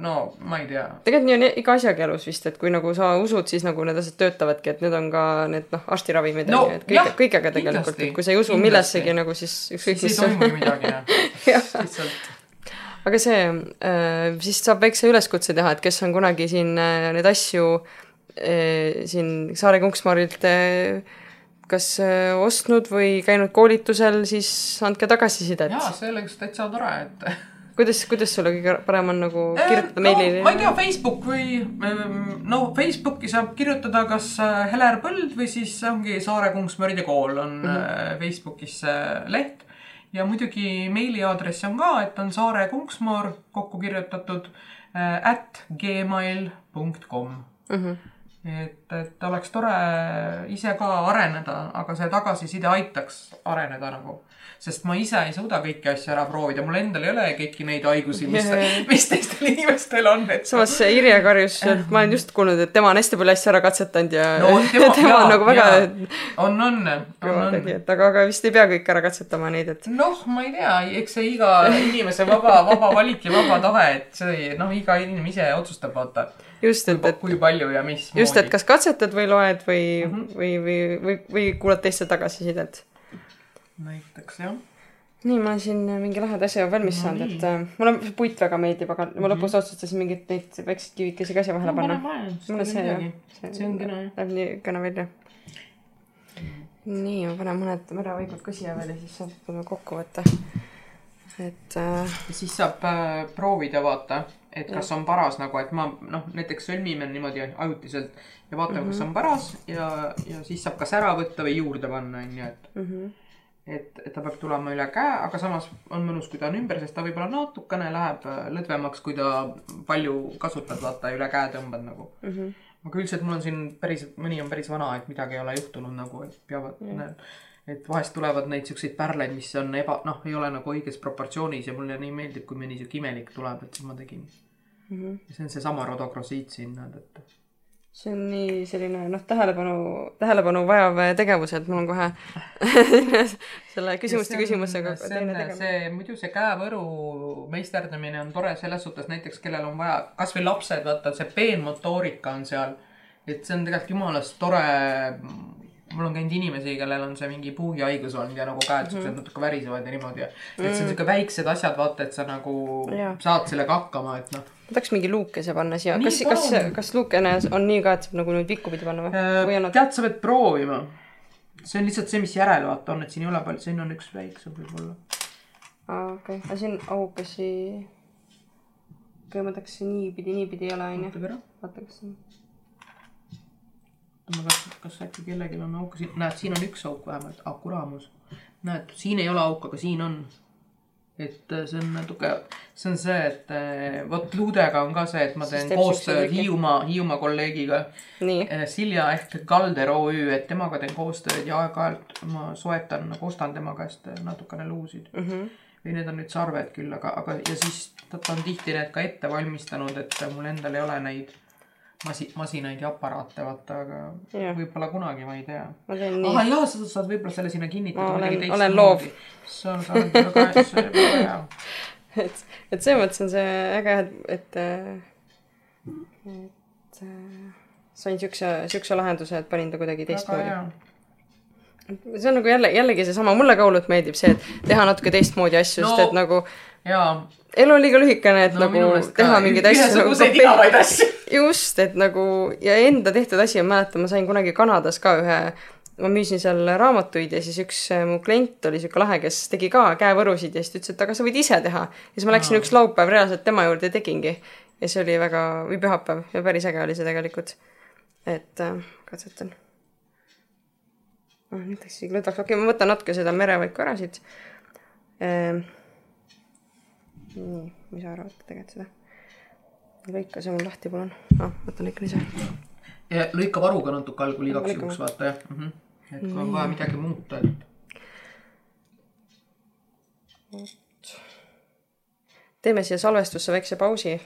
no ma ei tea. Tegelikult nii on iga asjaga elus vist, et kui nagu sa usud, siis nagu need asjad töötavadki, et need on ka need noh, arstiravimid No on ju, et kõik kõigega tegelikult, et kui sa ei usu kindlasti. millessegi nagu siis ükskõik siis mis ei toimugi midagi (laughs) jah. Lihtsalt. Aga see äh,, siis saab väikse üleskutse teha, et kes on kunagi siin äh, neid asju äh, siin Saare Kunksmaarilt kas ostnud või käinud koolitusel, siis andke tagasisidet. jaa, see oleks täitsa tore, et (laughs) kuidas, kuidas sulle kõige parem on nagu kirjutada meili no,? ma ei tea, Facebook või no Facebooki saab kirjutada kas äh, Heler Põld või siis ongi Saare Kunstmöride Kool on mm -hmm. Facebookis see leht. ja muidugi meiliaadress on ka, et on Saare Kunksmoor kokku kirjutatud äh, at gmail.com Mhm. et, et oleks tore ise ka areneda, aga see tagasiside aitaks areneda nagu. sest ma ise ei suuda kõiki asju ära proovida, mul endal ei ole kõiki neid haigusi, mis (laughs) mis teistel inimestel on, et. samas see Irje karjus, ma olen just kuulnud, et tema on hästi palju asju ära katsetanud ja no tema, (laughs) tema jaa, on nagu väga on, on, on, on. et aga, aga vist ei pea kõike ära katsetama neid, et noh, ma ei tea, eks see iga inimese vaba, vaba valik ja vaba tahe, et see noh, iga inimene ise otsustab, vaata, just, et, et kui palju ja mis. just, et kas katsetad või loed või mm. -hmm. või, või, või, või kuulad teiste tagasisidet. näiteks jah. nii, ma olen siin mingi laheda asja valmis No saanud, et äh, mulle see puit väga meeldib, aga ma Mhm. lõpus otsustasin mingeid neid väikseid kivikesi ka siia vahele panna. mulle see jah, see on kena jah. Läheb nii kena välja. nii, ma panen mõned mõravõigud ka siia veel ja siis saab kokku võtta. et äh, siis saab äh, proovida vaata, et kas on paras nagu, et ma noh, näiteks sõlmime niimoodi ajutiselt ja vaatame mm, -hmm. kas on paras ja, ja siis saab kas ära võtta või juurde panna, onju, et mm. -hmm. et, et ta peab tulema üle käe, aga samas on mõnus, kui ta on ümber, sest ta võib-olla natukene läheb äh, lõdvemaks, kui ta palju kasutad, vaata üle käe tõmbad nagu. Mm -hmm. aga üldiselt mul on siin päris, mõni on päris vana, et midagi ei ole juhtunud nagu, et peavad Jah. Et vahest tulevad neid siukseid pärleid, mis on eba, noh, ei ole nagu õiges proportsioonis ja mulle nii meeldib, kui mõni siuke imelik tuleb, et siis ma tegin. Mm -hmm. ja see on seesama rodokrosiit siin, näed, et see on nii selline noh, tähelepanu, tähelepanu vajav tegevus, et mul on kohe (laughs) selle küsimuste on- küsimusega see teine tegevus. see, muidu see käevõru meisterdamine on tore selles suhtes näiteks, kellel on vaja, kasvõi lapsed, vaata see peenmotoorika on seal. et see on tegelikult jumalast tore. Mul on käinud inimesi, kellel on see mingi puugihaigus olnud ja nagu käed siuksed natuke värisevad ja niimoodi ja. et see on siuke väiksed asjad, vaata, et sa nagu Jaa. saad sellega hakkama, et noh. ma tahaks mingi luukese panna siia, kas, kas kas luukene on nii ka, et saab nagu nüüd vikku pidi panna või? või on nad, tead, sa pead proovima. see on lihtsalt see, mis järel vaata on, et siin ei ole palju, siin on üks väiksem võib-olla. aa okei, aga siin aukesi, okei ma tahaks niipidi, niipidi ei ole onju, vaata kas on, kas, kas äkki kellelgi on auk, näed, siin on üks auk vähemalt, kuramus. näed, siin ei ole auku, aga siin on. et äh, see on natuke, see on see, et äh, vot luudega on ka see, et ma teen koostööd. Hiiumaa, Hiiumaa kolleegiga äh, Silja ehk Kalder OÜ, et temaga teen koostööd ja aeg-ajalt ma soetan, nagu ostan tema käest natukene luusid. Mhm. või need on nüüd sarved küll, aga, aga ja siis ta, ta on tihti need ka ette valmistanud, et mul endal ei ole neid masi-, masinaid ja aparaate, vaata, aga võib-olla kunagi, ma ei tea nii, jaa, sa saad võib-olla selle sinna kinnitada. Ma olen- olen loov. sa sa oled väga, see on väga hea. (laughs) et, et selles mõttes on see äge, et, et, et äh, sain siukse, siukse lahenduse, et panin ta kuidagi väga teistmoodi hea. see on nagu jälle, jällegi seesama, mulle ka hullult meeldib see, et teha natuke teistmoodi asju no,, sest et nagu jaa. elu on liiga lühikene, et no, nagu teha mingeid asju nagu ühesuguseid kopeerida. igavaid (laughs) asju. just, et nagu ja enda tehtud asi, ma mäletan, ma sain kunagi Kanadas ka ühe, ma müüsin seal raamatuid ja siis üks äh, mu klient oli siuke lahe, kes tegi ka käevõrusid ja siis ta ütles, et aga sa võid ise teha. ja siis ma läksin üks laupäev reaalselt tema juurde ja tegingi. ja see oli väga, või pühapäev ja päris äge oli see tegelikult. et äh, katsetan. nüüd läks isegi lõdvaks, okei okay,, ma võtan natuke seda merevaiku ära siit ehm,. nii, mis sa arvad tegelikult seda? Lõika see mul lahti palun ah,. võtan ikka ise. ja lõika varuga natuke algul igaks juhuks vaata jah mm. -hmm. et kui on vaja midagi muuta, et teeme siia salvestusse väikse pausi,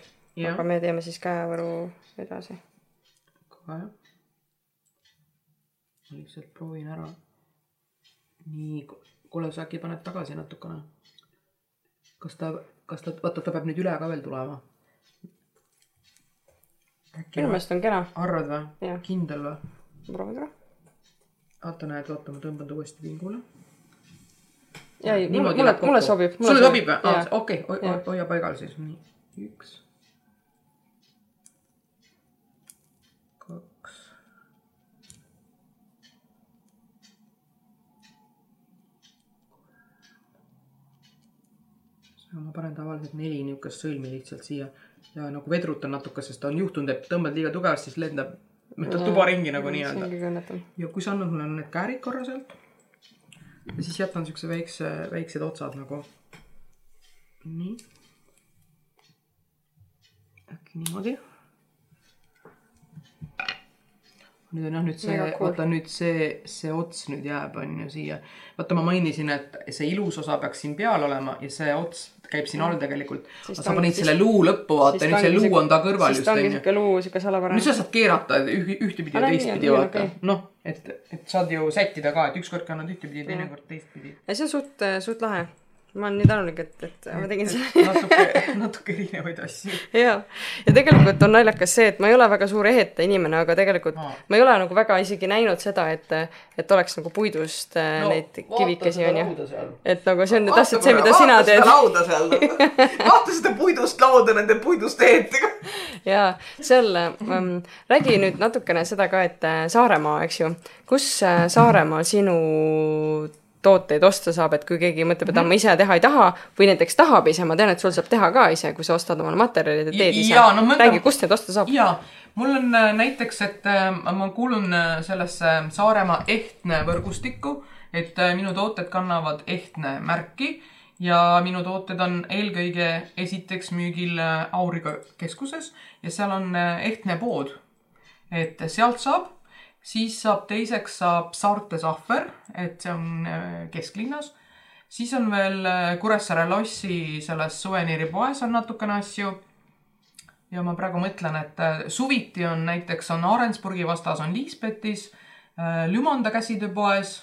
aga, me teeme siis käevõru edasi. kohe ma lihtsalt proovin ära. nii, kuule, sa äkki paned tagasi natukene? kas ta, kas ta, vaata, ta peab nüüd üle ka veel tulema. Minu meelest on kena, arvad või kindel või? proovime korra. vaata, näed, vaata, ma tõmban ta uuesti pingule. ja ei, mulle, mulle mulle sobib. sulle sobib või? okei, hoia paigal siis, nii, üks. kaks. ma panen tavaliselt neli niisugust sõlmi lihtsalt siia ja nagu vedrutan natuke, sest on juhtunud, et tõmbad liiga tugevasti, siis lendab mööda tuba ringi nagu nii-öelda ja kui sa annad mulle need käärid korra sealt siis jätan siukse väikse, väiksed otsad nagu. nii. äkki niimoodi. nüüd on jah, nüüd see cool. vaata nüüd see, see ots nüüd jääb, on ju siia. vaata, ma mainisin, et see ilus osa peaks siin peal olema ja see ots käib siin all tegelikult. Sa panid selle luu lõppu, vaata nüüd see luu on ta kõrval just onju. siuke luu, siuke salapärane nüüd. sa saad keerata üh- ühtepidi ja teistpidi vaata noh, et, et saad ju sättida ka, et ükskord kannad ühtepidi ja teinekord teistpidi. ja see on suht, suht lahe. Ma olen nii tänulik, et, et ma tegin selle. natuke, natuke erinevaid asju. ja, ja tegelikult on naljakas see, et ma ei ole väga suur eheta inimene, aga tegelikult Aa. ma ei ole nagu väga isegi näinud seda, et, et oleks nagu puidust no, neid kivikesi onju. et nagu see on ju täpselt see, mida sina teed. lauda seal. vaata seda puidust lauda nende puidust eetega. ja seal ähm,, räägi nüüd natukene seda ka, et äh, Saaremaa, eks ju, kus äh, Saaremaal sinu tooteid osta saab, et kui keegi mõtleb, et ah, ma ise teha ei taha või näiteks tahab ise, ma tean, et sul saab teha ka ise, kui sa ostad omale materjalid ja teed ise Jaa, no mõtle- räägi, kust neid osta saab? ja mul on äh, näiteks, et äh, ma kuulun äh, sellesse Saaremaa Ehtne võrgustikku, et minu tooted kannavad Ehtne märki ja minu tooted on eelkõige esiteks müügil Auriga keskuses ja seal on Ehtne pood. et sealt saab, siis saab teiseks saab Saarte Sahver, et see on äh, kesklinnas. Siis on veel äh, Kuressaare lossi selles suveniiripoes on natukene asju. Ja ma praegu mõtlen, et äh, suviti on näiteks on Arendsburgi vastas on Liisbetis, Lümanda käsitööpoes.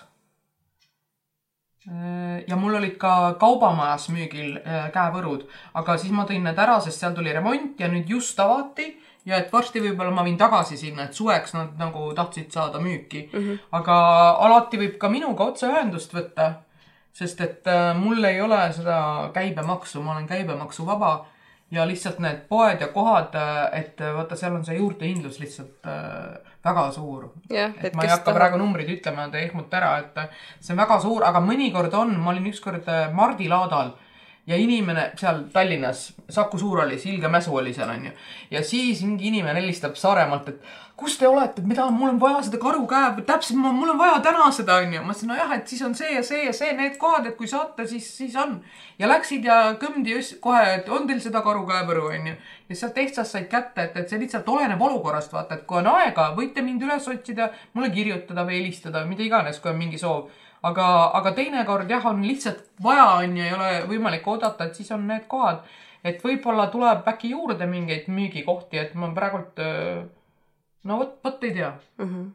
ja mul olid ka kaubamajas müügil käevõrud, aga siis ma tõin need ära, sest seal tuli remont ja nüüd just avati ja et varsti võib-olla ma viin tagasi sinna, et suveks nad nagu tahtsid saada müüki mm. -hmm. aga alati võib ka minuga otseühendust võtta, sest et äh, mul ei ole seda käibemaksu, ma olen käibemaksuvaba ja lihtsalt need poed ja kohad, et äh, vaata, seal on see juurdehindlus lihtsalt äh, väga suur. jah, et ma ei hakka praegu numbreid ütlema, te ehmute ära, et äh, see on väga suur, aga mõnikord on, ma olin ükskord äh, Mardi laadal ja inimene seal Tallinnas, Saku Suurhallis, Ilge Mäsu oli seal onju. ja siis mingi inimene helistab Saaremaalt, et kus te olete, mida, mul on vaja seda karu käe, täpselt, mul on vaja täna seda onju. ma ütlesin, nojah, et siis on see ja see ja see, need kohad, et kui saate, siis, siis on. ja läksid ja kõmdi just kohe, et on teil seda karu käepõru onju. ja sealt Ehtsast said kätte, et, et see lihtsalt oleneb olukorrast, vaata, et kui on aega, võite mind üles otsida, mulle kirjutada või helistada, mida iganes, kui on mingi soov aga, aga teinekord jah, on lihtsalt vaja, on ju, ei ole võimalik oodata, et siis on need kohad. et võib-olla tuleb äkki juurde mingeid müügikohti, et ma praegult no vot, vot ei tea mm. -hmm.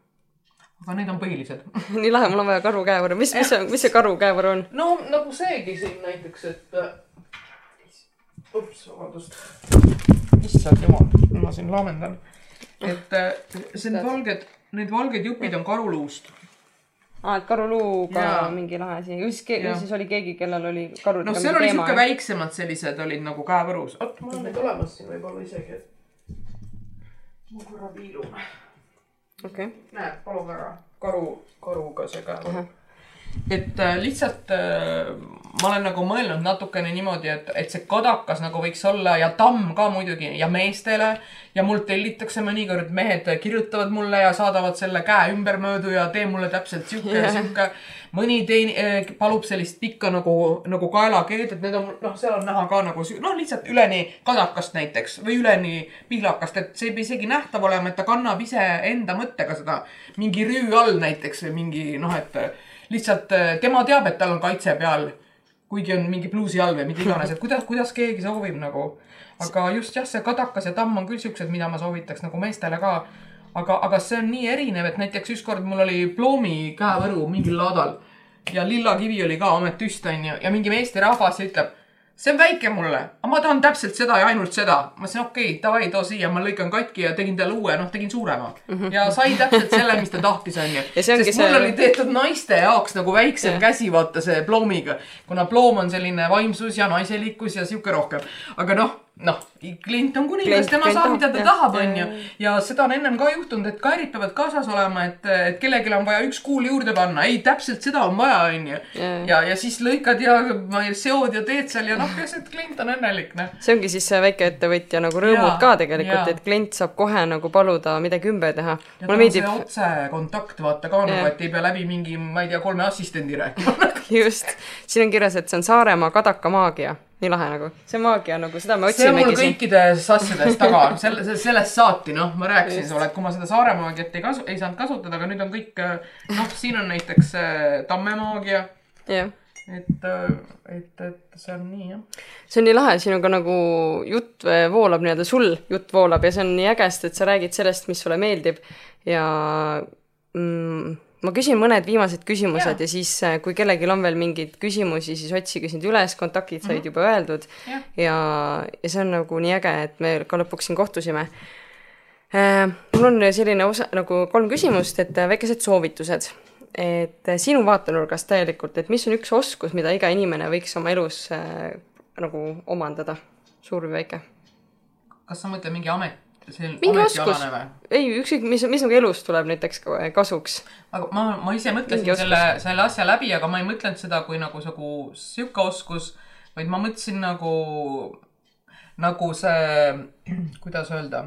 aga need on põhilised. (laughs) nii lahe, mul on vaja karu käevõru, mis, mis see, mis see karu käevõru on? no nagu seegi siin näiteks, et. ups, vabandust. issand jumal, ma siin laamendan. et see on valged, need valged jupid on karuluust. aa, et karuluuga Jaa. mingi lahe asi, siis oli keegi, kellel oli karudega noh, seal oli siuke. väiksemad sellised olid nagu käevõrus. oot, mul on neid olemas siin võib-olla isegi, et. ma korra viilun. okei, näed, palun väga, karu, karuga see käevõru. Et äh, lihtsalt äh, ma olen nagu mõelnud natukene niimoodi, et, et see kadakas nagu võiks olla ja tamm ka muidugi ja meestele ja mul tellitakse mõnikord, mehed kirjutavad mulle ja saadavad selle käe ümbermöödu ja tee mulle täpselt sihuke ja sihuke. mõni teine eh, palub sellist pikka nagu, nagu kaelakeed, et need on, noh, seal on näha ka nagu noh, lihtsalt üleni kadakast näiteks või üleni pihlakast, et see ei pea isegi nähtav olema, et ta kannab iseenda mõttega seda mingi rüü all näiteks või mingi noh, et lihtsalt eh, tema teab, et tal on kaitse peal kuigi on mingi pluusi all või mida iganes, et kuidas, kuidas keegi soovib nagu. aga just jah, see kadakas ja tamm on küll siuksed, mida ma soovitaks nagu meestele ka. aga, aga see on nii erinev, et näiteks ükskord mul oli ploomi käevõru mingil laadal ja lillakivi oli ka ametüst onju ja mingi meesterahvas ütleb see on väike mulle, aga ma tahan täpselt seda ja ainult seda. ma ütlesin okei okay,, davai, too siia, ma lõikan katki ja tegin talle uue, noh, tegin suurema. ja sai täpselt selle, mis ta tahtis, onju. Mhm. Ja see sest mul oli tehtud naiste jaoks nagu väiksem Jah. käsi, vaata see ploomiga. kuna ploom on selline vaimsus ja naiselikkus ja sihuke rohkem. aga noh, noh, klient on kuningas, tema saab, mida ta jah. tahab, onju ja seda on ennem ka juhtunud, et kairid peavad kaasas olema, et, et kellelgi on vaja üks kuul juurde panna, ei täpselt seda on vaja, onju. Ja, ja siis lõikad ja seod ja teed seal ja noh, peaasi, et klient on õnnelik, noh. see ongi siis see väikeettevõtja nagu rõõmud Jaa, ka tegelikult et klient saab kohe nagu paluda midagi ümber teha. ja mulle meeldib otsekontakt vaata ka nagu, et ei pea läbi mingi, ma ei tea, kolme assistendi rääkima. (laughs) just, siin on kirjas, et see on Saaremaa kadaka maagia, nii lahe nagu, see maagia nagu seda me see on mul otsimegi kõikides asjades taga, (laughs) selle, sellest saati, noh, ma rääkisin sulle, et kui ma seda Saare maagiat ei kasu, ei saanud kasutada, aga nüüd on kõik, noh, siin on näiteks äh, Tamme maagia, jah, et, et, et see on nii jah. see on nii lahe, sinuga nagu jutt eh, voolab nii-öelda, sul jutt voolab ja see on nii äge, sest et sa räägid sellest, mis sulle meeldib. Ja mm, ma küsin mõned viimased küsimused Jaa. ja siis, kui kellelgi on veel mingeid küsimusi, siis otsige sind üles, kontaktid said juba öeldud Jah. ja, ja see on nagu nii äge, et me ka lõpuks siin kohtusime. mul on selline osa nagu kolm küsimust, et äh, väikesed soovitused. et äh, sinu vaatenurgast täielikult, et mis on üks oskus, mida iga inimene võiks oma elus äh, nagu omandada, suur või väike? kas sa mõtled mingi amet, mingi oskus ei ükskõik, mis, mis nagu elus tuleb näiteks ka- kasuks. aga ma, ma ise mõtlesin Mingi selle, selle asja läbi, aga ma ei mõtlenud seda kui nagu nagu sihuke oskus, vaid ma mõtlesin nagu, nagu see, (clears throat) kuidas öelda.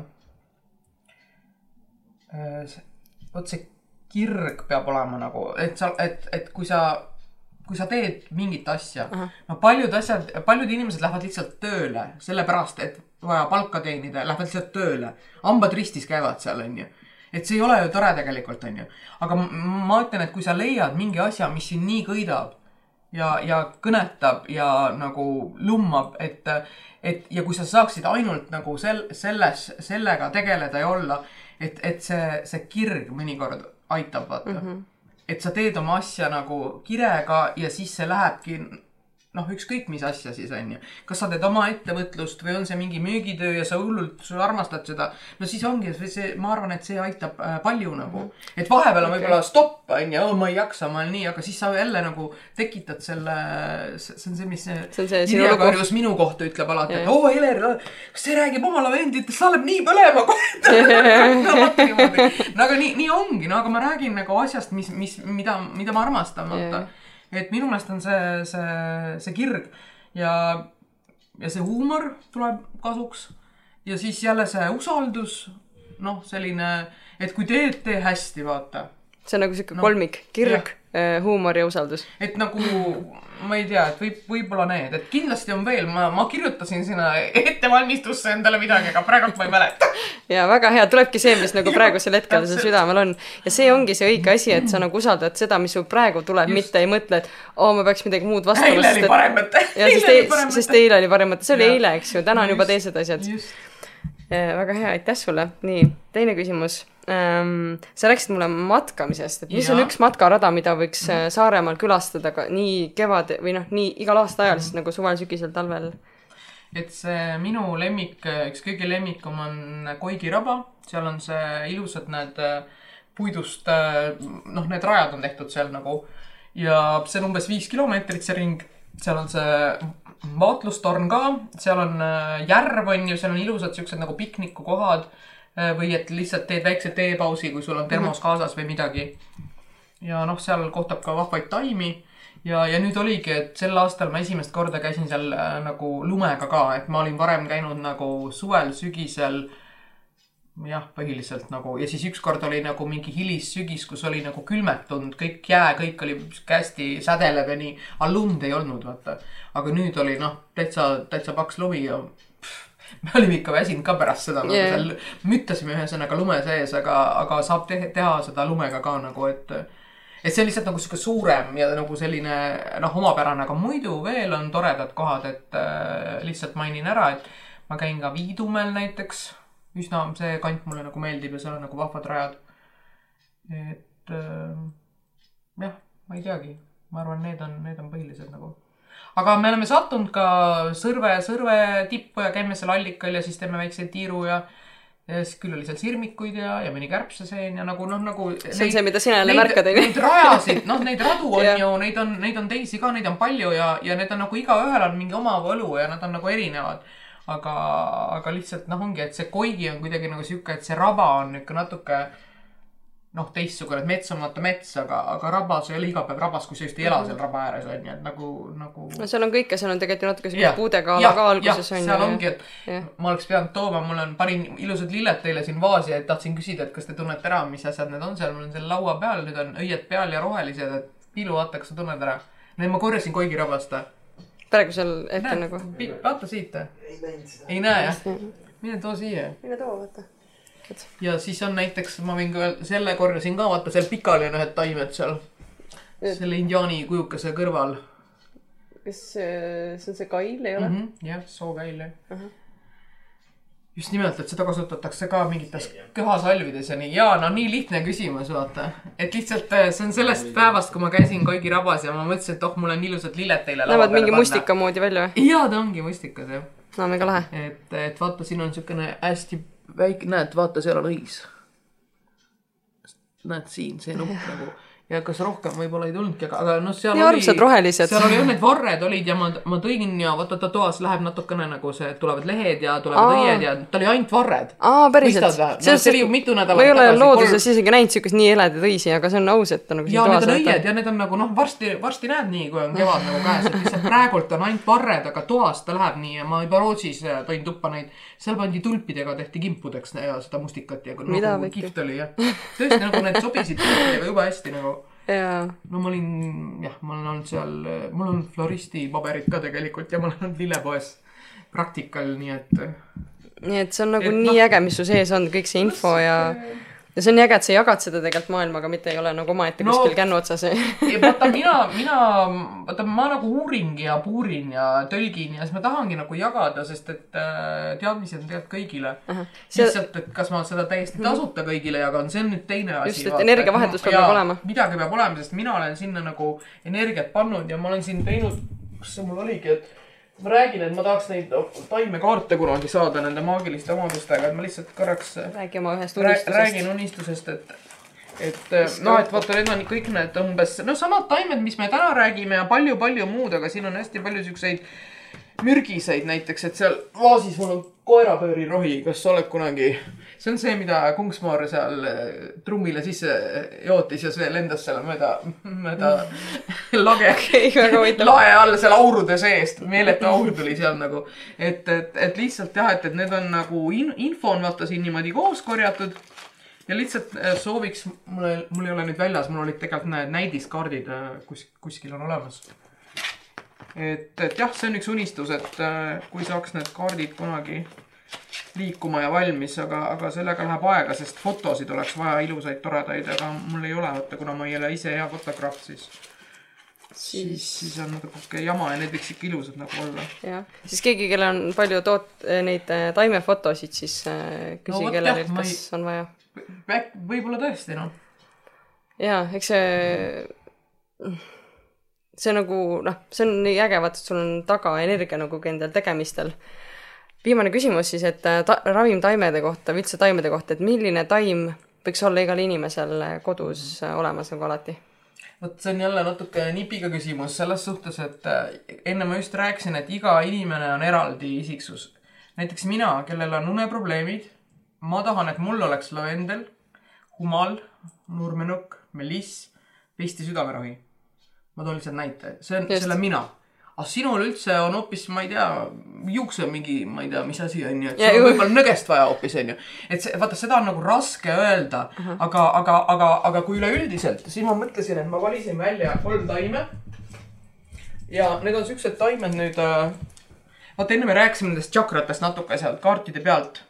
vot see kirg peab olema nagu, et sa, et, et kui sa, kui sa teed mingit asja, no paljud asjad, paljud inimesed lähevad lihtsalt tööle sellepärast, et vaja palka teenida, lähevad lihtsalt tööle. hambad ristis käivad seal, onju et see ei ole ju tore tegelikult, onju. aga ma ütlen, et kui sa leiad mingi asja, mis sind nii köidab ja, ja kõnetab ja nagu lummab, et, et ja kui sa saaksid ainult nagu sel-, selles, sellega tegeleda ja olla, et, et see, see kirg mõnikord aitab, vaata mm. -hmm. et sa teed oma asja nagu kirega ja siis see lähebki noh, ükskõik mis asja siis on ju. kas sa teed oma ettevõtlust või on see mingi müügitöö ja sa hullult, sa armastad seda. no siis ongi see, ma arvan, et see aitab äh, palju nagu. et vahepeal on võib-olla stopp on ju, ma ei jaksa, ma olen nii, aga siis sa jälle nagu tekitad selle, see on see, mis see, See on see sinu Irja lugu. Karjus minu kohta ütleb alati, et oo Heler, kas see räägib oma lavenditest, sa oled nii põlema kohe. (laughs) (laughs) no aga nii, nii ongi, no aga ma räägin nagu asjast, mis, mis, mida, mida ma armastan, vaata. Et minu meelest on see, see, see kirg ja, ja see huumor tuleb kasuks. Ja siis jälle see usaldus, noh, selline, et kui teed, tee hästi, vaata. see on nagu sihuke No, kolmik, kirg, huumor ja usaldus. et nagu ma ei tea, et võib, võib-olla need, et kindlasti on veel, ma, ma kirjutasin sinna ettevalmistusse endale midagi, aga praegu ma ei mäleta. (laughs) ja väga hea, tulebki see, mis nagu praegusel hetkel sul südamel on. ja see ongi see õige asi, et sa nagu usaldad seda, mis sul praegu tuleb, mitte ei mõtle, et oo, ma peaks midagi muud vastama. eile oli parem mõte. ja sest eile, sest eile oli parem mõte, see oli Jaa. eile, eks ju, täna on juba teised asjad. just, väga hea, aitäh sulle. nii, teine küsimus. sa rääkisid mulle matkamisest, et mis on Jaa. üks matkarada, mida võiks äh, Saaremaal külastada ka nii kevad või noh, nii igal aastaajaliselt nagu suvel, sügisel, talvel. et see minu lemmik, üks kõige lemmikum on Koigi raba. seal on see ilusad need äh, puidust äh, noh, need rajad on tehtud seal nagu ja see on umbes viis kilomeetrit, see ring. Seal on see vaatlustorn ka, seal on äh, järv on ju, seal on ilusad siuksed nagu piknikukohad äh, või et lihtsalt teed väikse teepausi, kui sul on termos kaasas või midagi. ja noh, seal kohtab ka vahvaid taimi. Ja, ja nüüd oligi, et sel aastal ma esimest korda käisin seal äh, nagu lumega ka, et ma olin varem käinud nagu suvel, sügisel jah, põhiliselt nagu ja siis ükskord oli nagu mingi hilissügis, kus oli nagu külmetunud, kõik jää, kõik oli hästi sädelev ja nii, aga lund ei olnud, vaata. aga nüüd oli noh, täitsa, täitsa paks lumi ja pff, me olime ikka väsinud ka pärast seda yeah., nagu seal müttasime ühesõnaga lume sees, aga, aga saab te teha seda lumega ka nagu, et et see on lihtsalt nagu sihuke suurem ja nagu selline noh, omapärane, aga muidu veel on toredad kohad, et äh, lihtsalt mainin ära, et ma käin ka Viidumäel näiteks üsna see kant mulle nagu meeldib ja seal on nagu vahvad rajad. et äh, jah, ma ei teagi, ma arvan, need on, need on põhilised nagu. aga me oleme sattunud ka Sõrve, Sõrve tippu ja käime seal allikal ja siis teeme väikse tiiru ja ja siis küll oli seal sirmikuid ja, ja mõni kärbseseen ja nagu noh, nagu. see on see, mida sina jälle märkad, onju. Neid rajasid, noh, neid radu (laughs) on ju, neid on, neid on teisi ka, neid on palju ja, ja need on nagu igaühel on mingi oma võlu ja nad on nagu erinevad aga, aga lihtsalt noh, ongi, et see Koigi on kuidagi nagu sihuke, et see raba on nihuke natuke noh, teistsugune, et mets on vaata mets, aga, aga rabas ei ole igapäev rabas, kui sa just ei ela seal raba ääres on ju, et nagu, nagu. no seal on kõike, seal on tegelikult natuke siuke puudega ala ka alguses on ju. seal ongi, et ja. ma oleks pidanud tooma, mul on, panin ilusad lilled teile siin vaasi, et tahtsin küsida, et kas te tunnete ära, mis asjad need on seal, mul on seal laua peal, nüüd on õied peal ja rohelised, et Piilu, vaata, kas sa tunned ära. Need ma korjasin Koigi rabast praegusel hetkel nagu. vaata siit. ei seda. ei näe jah? mine too siia. mine too, vaata. ja siis on näiteks, ma võin ka öelda, selle korjasin ka, vaata seal pikali on ühed taimed seal. selle indiaani kujukese kõrval. kas see, see on see kail, ei ole mm -hmm.? jah, sookail jah uh. -huh just nimelt, et seda kasutatakse ka mingites köhasalvides ja nii. ja no nii lihtne küsimus, vaata. et lihtsalt äh, see on sellest päevast, kui ma käisin Koigi rabas ja ma mõtlesin, et oh, mul on ilusad lilled teile. Näevad mingi panna. mustika moodi välja või? jaa, ta ongi mustikas jah. no mega lahe. et, et vaata, siin on siukene hästi väike, näed, vaata, seal on õis. näed siin, see nupp (laughs) nagu ja kas rohkem võib-olla ei tulnudki, aga, aga noh, seal ja, oli, seal oli jah, need varred olid ja ma, ma tõin ja vaata ta toas läheb natukene nagu see, tulevad lehed ja tulevad Aa. õied ja ta oli ainult varred. aa, päriselt? No, see oli ju mitu nädalat tagasi. ma ei ole looduses kolm... isegi näinud siukest nii heledaid õisi, aga see on aus, et ta nagu ja need on õied ja need on nagu noh, varsti, varsti näed nii, kui on kevad nagu käes, et lihtsalt praegult on ainult varred, aga toas ta läheb nii ja ma juba Rootsis äh, tõin tuppa neid. seal pandi tulpidega, tehti kimpudeks ja seda mustikat ja nagu kihvt oli jah. tõesti nagu need sobisid jube hästi nagu no ma olin jah, ma olen olnud seal, mul on floristi paberid ka tegelikult ja ma olen olnud lillepoes praktikal, nii et. nii et see on nagu et, nii no, äge, mis su sees on, kõik see info ja see ja see on äge, et sa jagad seda tegelikult maailmaga, mitte ei ole nagu omaette no, kuskil kännu otsas (laughs) vaata, mina, mina, vaata, ma nagu uurin ja puurin ja tõlgin ja siis ma tahangi nagu jagada, sest et äh, teadmised on tegelikult kõigile. Lihtsalt, et kas ma seda täiesti tasuta kõigile jagan, see on nüüd teine asi. just, et energiavahetus peab nagu olema. midagi peab olema, sest mina olen sinna nagu energiat pannud ja ma olen siin teinud, kus see mul oligi, et ma räägin, et ma tahaks neid taimekaarte kunagi saada nende maagiliste omadustega, et ma lihtsalt korraks. räägi oma ühest unistusest. räägin unistusest, et, et noh, et vaata, need on kõik need umbes, no samad taimed, mis me täna räägime ja palju-palju muud, aga siin on hästi palju siukseid mürgiseid näiteks, et seal vaasis mul on koerapöörirohi, kas sa oled kunagi see on see, mida Kungsmoor seal äh, trummile sisse jootis ja see lendas seal mööda, mööda (laughs) lage lae all seal aurude seest, meeletu aur tuli seal nagu. et, et, et lihtsalt jah, et, et need on nagu in, info on vaata siin niimoodi koos korjatud ja lihtsalt äh, sooviks, mul, mul ei ole nüüd väljas, mul olid tegelikult need näidiskaardid kus, kuskil on olemas. Et, et jah, see on üks unistus, et kui saaks need kaardid kunagi liikuma ja valmis, aga, aga sellega läheb aega, sest fotosid oleks vaja, ilusaid, toredaid, aga mul ei ole, vaata, kuna ma ei ole ise hea fotograaf, siis siis, siis on natuke jama ja need võiks ikka ilusad nagu olla. jah, siis keegi, kellel on palju toot-, neid äh, taimefotosid, siis äh, küsi no, kellelgi, kas ei... on vaja. võib-olla tõesti, noh. jaa, eks see, see nagu noh, see on nii äge, vaata, et sul on taga energia nagu endal tegemistel viimane küsimus siis, et äh, ta, ravim taimede kohta või üldse taimede kohta, et milline taim võiks olla igal inimesel kodus äh, olemas nagu alati? vot see on jälle natuke nipiga küsimus selles suhtes, et äh, enne ma just rääkisin, et iga inimene on eraldi isiksus. näiteks mina, kellel on uneprobleemid, ma tahan, et mul oleks lavendel, humal, nurmenukk, meliss, pesti südameravi. Ma toon lihtsalt näite, see on, see olen mina aga sinul üldse on hoopis, ma ei tea, juukse mingi, ma ei tea, mis asi on ju, et sul on võib-olla nõgest vaja hoopis on ju. et see, vaata, seda on nagu raske öelda uh, -huh. aga, aga, aga, aga kui üleüldiselt, siis ma mõtlesin, et ma valisin välja kolm taime. ja need on siuksed taimed nüüd äh,. vaata, enne me rääkisime nendest tšakratest natuke sealt kaartide pealt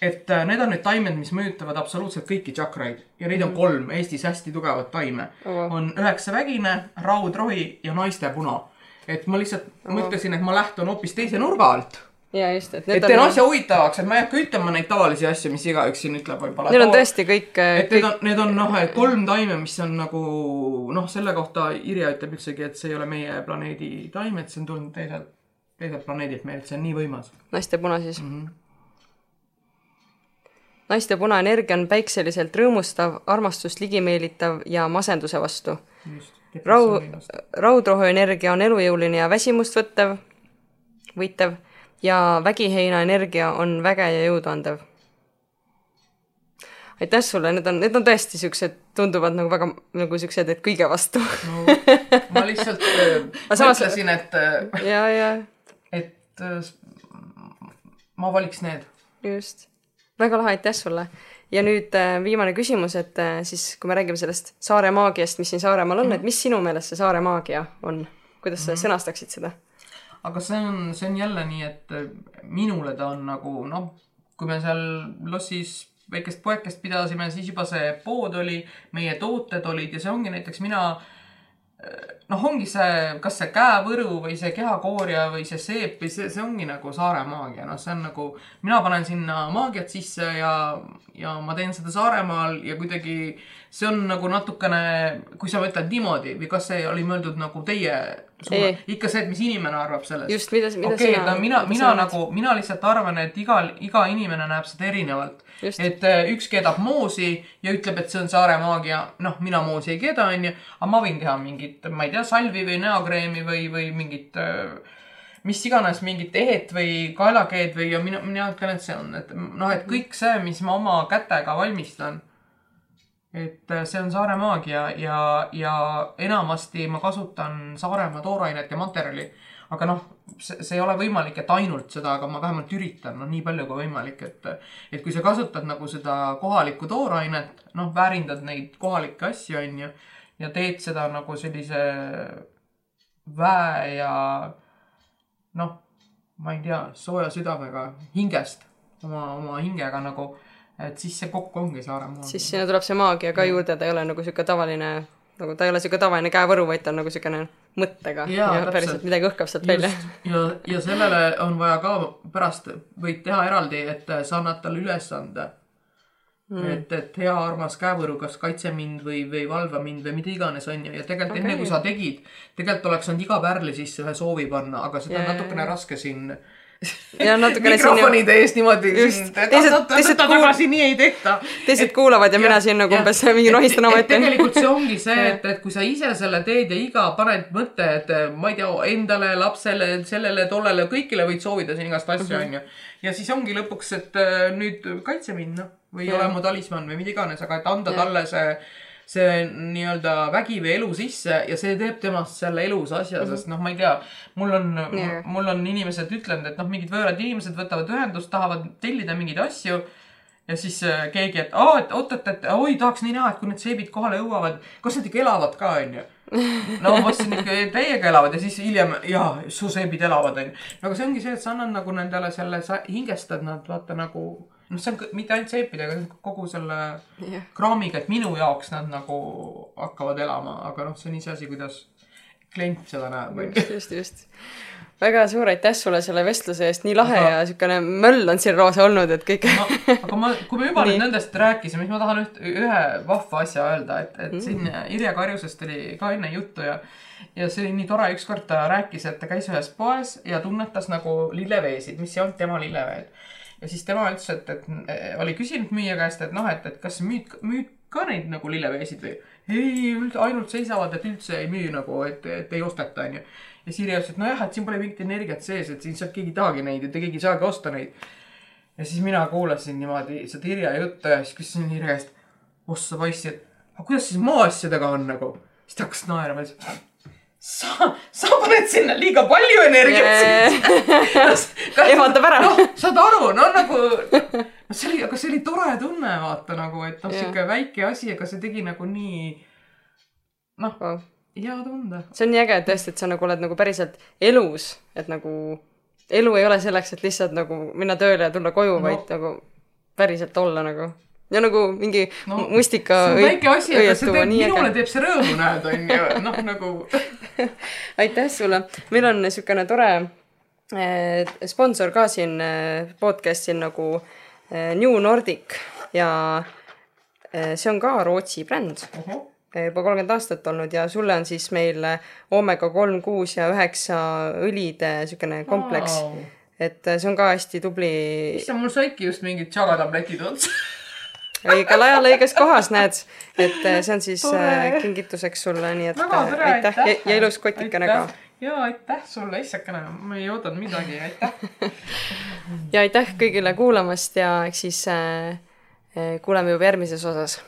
et äh, need on need taimed, mis mõjutavad absoluutselt kõiki tšakraid ja neid on mhm. kolm Eestis hästi tugevat taime oh.. on üheksavägine, raudrohi ja naistepuna et ma lihtsalt Aha. mõtlesin, et ma lähtun hoopis teise nurga alt. ja just, et. et teen asja huvitavaks, et ma ei hakka ütlema neid tavalisi asju, mis igaüks siin ütleb võib-olla. Need on tõesti kõik. et kõik... need on, need on noh, kolm taime, mis on nagu noh, selle kohta Irja ütleb üldsegi, et see ei ole meie planeedi taim, et see on tulnud teiselt, teiselt planeedilt meil, et see on nii võimas. naistepuna siis mm. -hmm naiste punaenergia on päikseliselt rõõmustav, armastust ligimeelitav ja masenduse vastu. rau-, raudrohuenergia on elujõuline ja väsimust võttev, võitev ja vägiheina energia on väge ja jõudu andev. aitäh sulle, need on, need on tõesti siuksed, tunduvad nagu väga nagu siuksed, et kõige vastu no,. (laughs) ma lihtsalt äh, mõtlesin, et äh, ja, ja. et äh, ma valiks need. just, väga lahe, aitäh sulle ja nüüd äh, viimane küsimus, et äh, siis, kui me räägime sellest saare maagiast, mis siin Saaremaal on mm, -hmm. et mis sinu meelest see saare maagia on? kuidas sa mm -hmm. sõnastaksid seda? aga see on, see on jälle nii, et äh, minule ta on nagu noh, kui me seal lossis väikest poekest pidasime, siis juba see pood oli, meie tooted olid ja see ongi näiteks mina äh, noh, ongi see, kas see käevõru või see kehakoorja või see seep või see, see ongi nagu saare maagia, noh, see on nagu, mina panen sinna maagiat sisse ja, ja ma teen seda Saaremaal ja kuidagi see on nagu natukene, kui sa mõtled niimoodi või kas see oli mõeldud nagu teie suuna, ikka see, et mis inimene arvab sellest. just, mida, mida okay, sina. mina, mina nagu, mina lihtsalt arvan, et igal, iga inimene näeb seda erinevalt. Et äh, üks keedab moosi ja ütleb, et see on saare maagia, noh, mina moosi ei keeda, onju, aga ma võin teha mingit, ma ei tea, salvi või näokreemi või, või mingit äh, mis iganes mingit ehet või kaelakeed või ja mina, mina ütlen, et see on, et noh, et kõik see, mis ma oma kätega valmistan et äh, see on Saare maagia ja, ja enamasti ma kasutan Saaremaa toorainet ja materjali. Aga noh, see, see ei ole võimalik, et ainult seda, aga ma vähemalt üritan, noh, nii palju kui võimalik, et, et kui sa kasutad nagu seda kohalikku toorainet, noh, väärindad neid kohalikke asju, on ju, ja teed seda nagu sellise väe ja noh, ma ei tea, sooja südamega hingest, oma, oma hingega nagu et siis see kokku ongi Saaremaa. siis sinna tuleb see maagia ka juurde, ta ei ole nagu sihuke tavaline, nagu ta ei ole sihuke tavaline käevõru, vaid ta on nagu siukene mõttega. Ja, ja päriselt midagi õhkab sealt välja. ja, ja sellele on vaja ka pärast, võid teha eraldi, et sa annad talle ülesande. Mm.. et, et hea armas käevõru, kas kaitse mind või, või valva mind või mida iganes, on ju, ja tegelikult okay. enne kui sa tegid, tegelikult oleks saanud iga pärli sisse ühe soovi panna, aga seda yeah, on natukene raske siin ja natukene mikrofonide eest niimoodi just, teised, teised tagasi, nii ei tehta. teised et, kuulavad ja, ja mina siin nagu umbes mingi nohistan omaette. tegelikult see ongi see, et, et kui sa ise selle teed ja iga paned mõtte, et ma ei tea, endale, lapsele, sellele, tollele, kõigile võid soovida siin igast asju, mhm. onju. ja siis ongi lõpuks, et äh, nüüd kaitse mind, noh, või ole mu talismann või mida iganes, aga et anda ja. talle see see nii-öelda vägi või elu sisse ja see teeb temast selle elus asja mm, -hmm. sest noh, ma ei tea, mul on yeah., mul on inimesed ütlenud, et noh, mingid võõrad inimesed võtavad ühendust, tahavad tellida mingeid asju ja siis äh, keegi, et aa, et oot, et, et oi, tahaks nii näha, et kui need seebid kohale jõuavad, kas nad ikka elavad ka, onju. no ma vastasin ikka täiega elavad ja siis hiljem, jaa, su seebid elavad, onju. aga see ongi see, et sa annad nagu nendele selle, sa hingestad nad vaata nagu noh, see on mitte ainult seepidega, kogu selle yeah. kraamiga, et minu jaoks nad nagu hakkavad elama, aga noh, see on iseasi, kuidas, klient seda näeb, just, just, just. väga suur aitäh sulle selle vestluse eest, nii lahe ja siukene möll on siin Roosa olnud, et kõik aga ma, kui me juba nüüd nendest rääkisime, siis ma tahan üht, ühe vahva asja öelda, et, et Mm. siin Irja Karjusest oli ka enne juttu ja ja see oli nii tore, ükskord ta rääkis, et ta käis ühes poes ja tunnetas nagu lilleveesid, mis ei olnud tema lilleveed. Ja siis tema ütles, et, et eh, oli küsinud müüja käest, et noh, et, et kas müüd, müüd ka neid nagu lilleveesid või? ei, ainult seisavad, et üldse ei müü nagu, et, et ei osteta, onju. ja Sirje ütles, et nojah, et siin pole mingit energiat sees, et siin sealt keegi ei tahagi neid, et keegi ei saagi osta neid ja siis mina kuulasin niimoodi seda Irja juttu ja siis küsisin Irja käest, ossa poissi, et aga kuidas siis maaasjadega on nagu. siis ta hakkas naerma ütles, sa, sa paned sinna liiga palju energiat. Ehmatab ära. noh, saad aru, no nagu, see oli, aga see oli tore tunne, vaata nagu, et noh, Jah. sihuke väike asi, aga see tegi nagu nii, noh, Wow. hea tunde. see on nii äge tõesti, et sa nagu oled nagu päriselt elus, et nagu elu ei ole selleks, et lihtsalt nagu minna tööle ja tulla koju no., vaid nagu päriselt olla nagu ja nagu mingi No, mustika see on väike asi, aga see teeb, minule teeb see rõõmu näed, onju, noh nagu (laughs) aitäh sulle, meil on niisugune tore eh, sponsor ka siin eh, podcast'il nagu eh, New Nordic ja eh, see on ka Rootsi bränd. Ohoh, eh, juba kolmkümmend aastat olnud ja sulle on siis meil eh, oomega kolm, kuus ja üheksa õlide niisugune kompleks. Vau. et see on ka hästi tubli, issand, mul saidki just mingid tšagatabletid otsa. Õigel ajal õiges kohas näed, et eh, see on siis Tore. eh, kingituseks sulle, nii et väga eh, tore, aitäh ja, ja ilus kotikene ka. ja aitäh sulle, issakene, ma ei oodanud midagi, aitäh. (laughs) ja aitäh kõigile kuulamast ja eks siis äh, kuuleme juba järgmises osas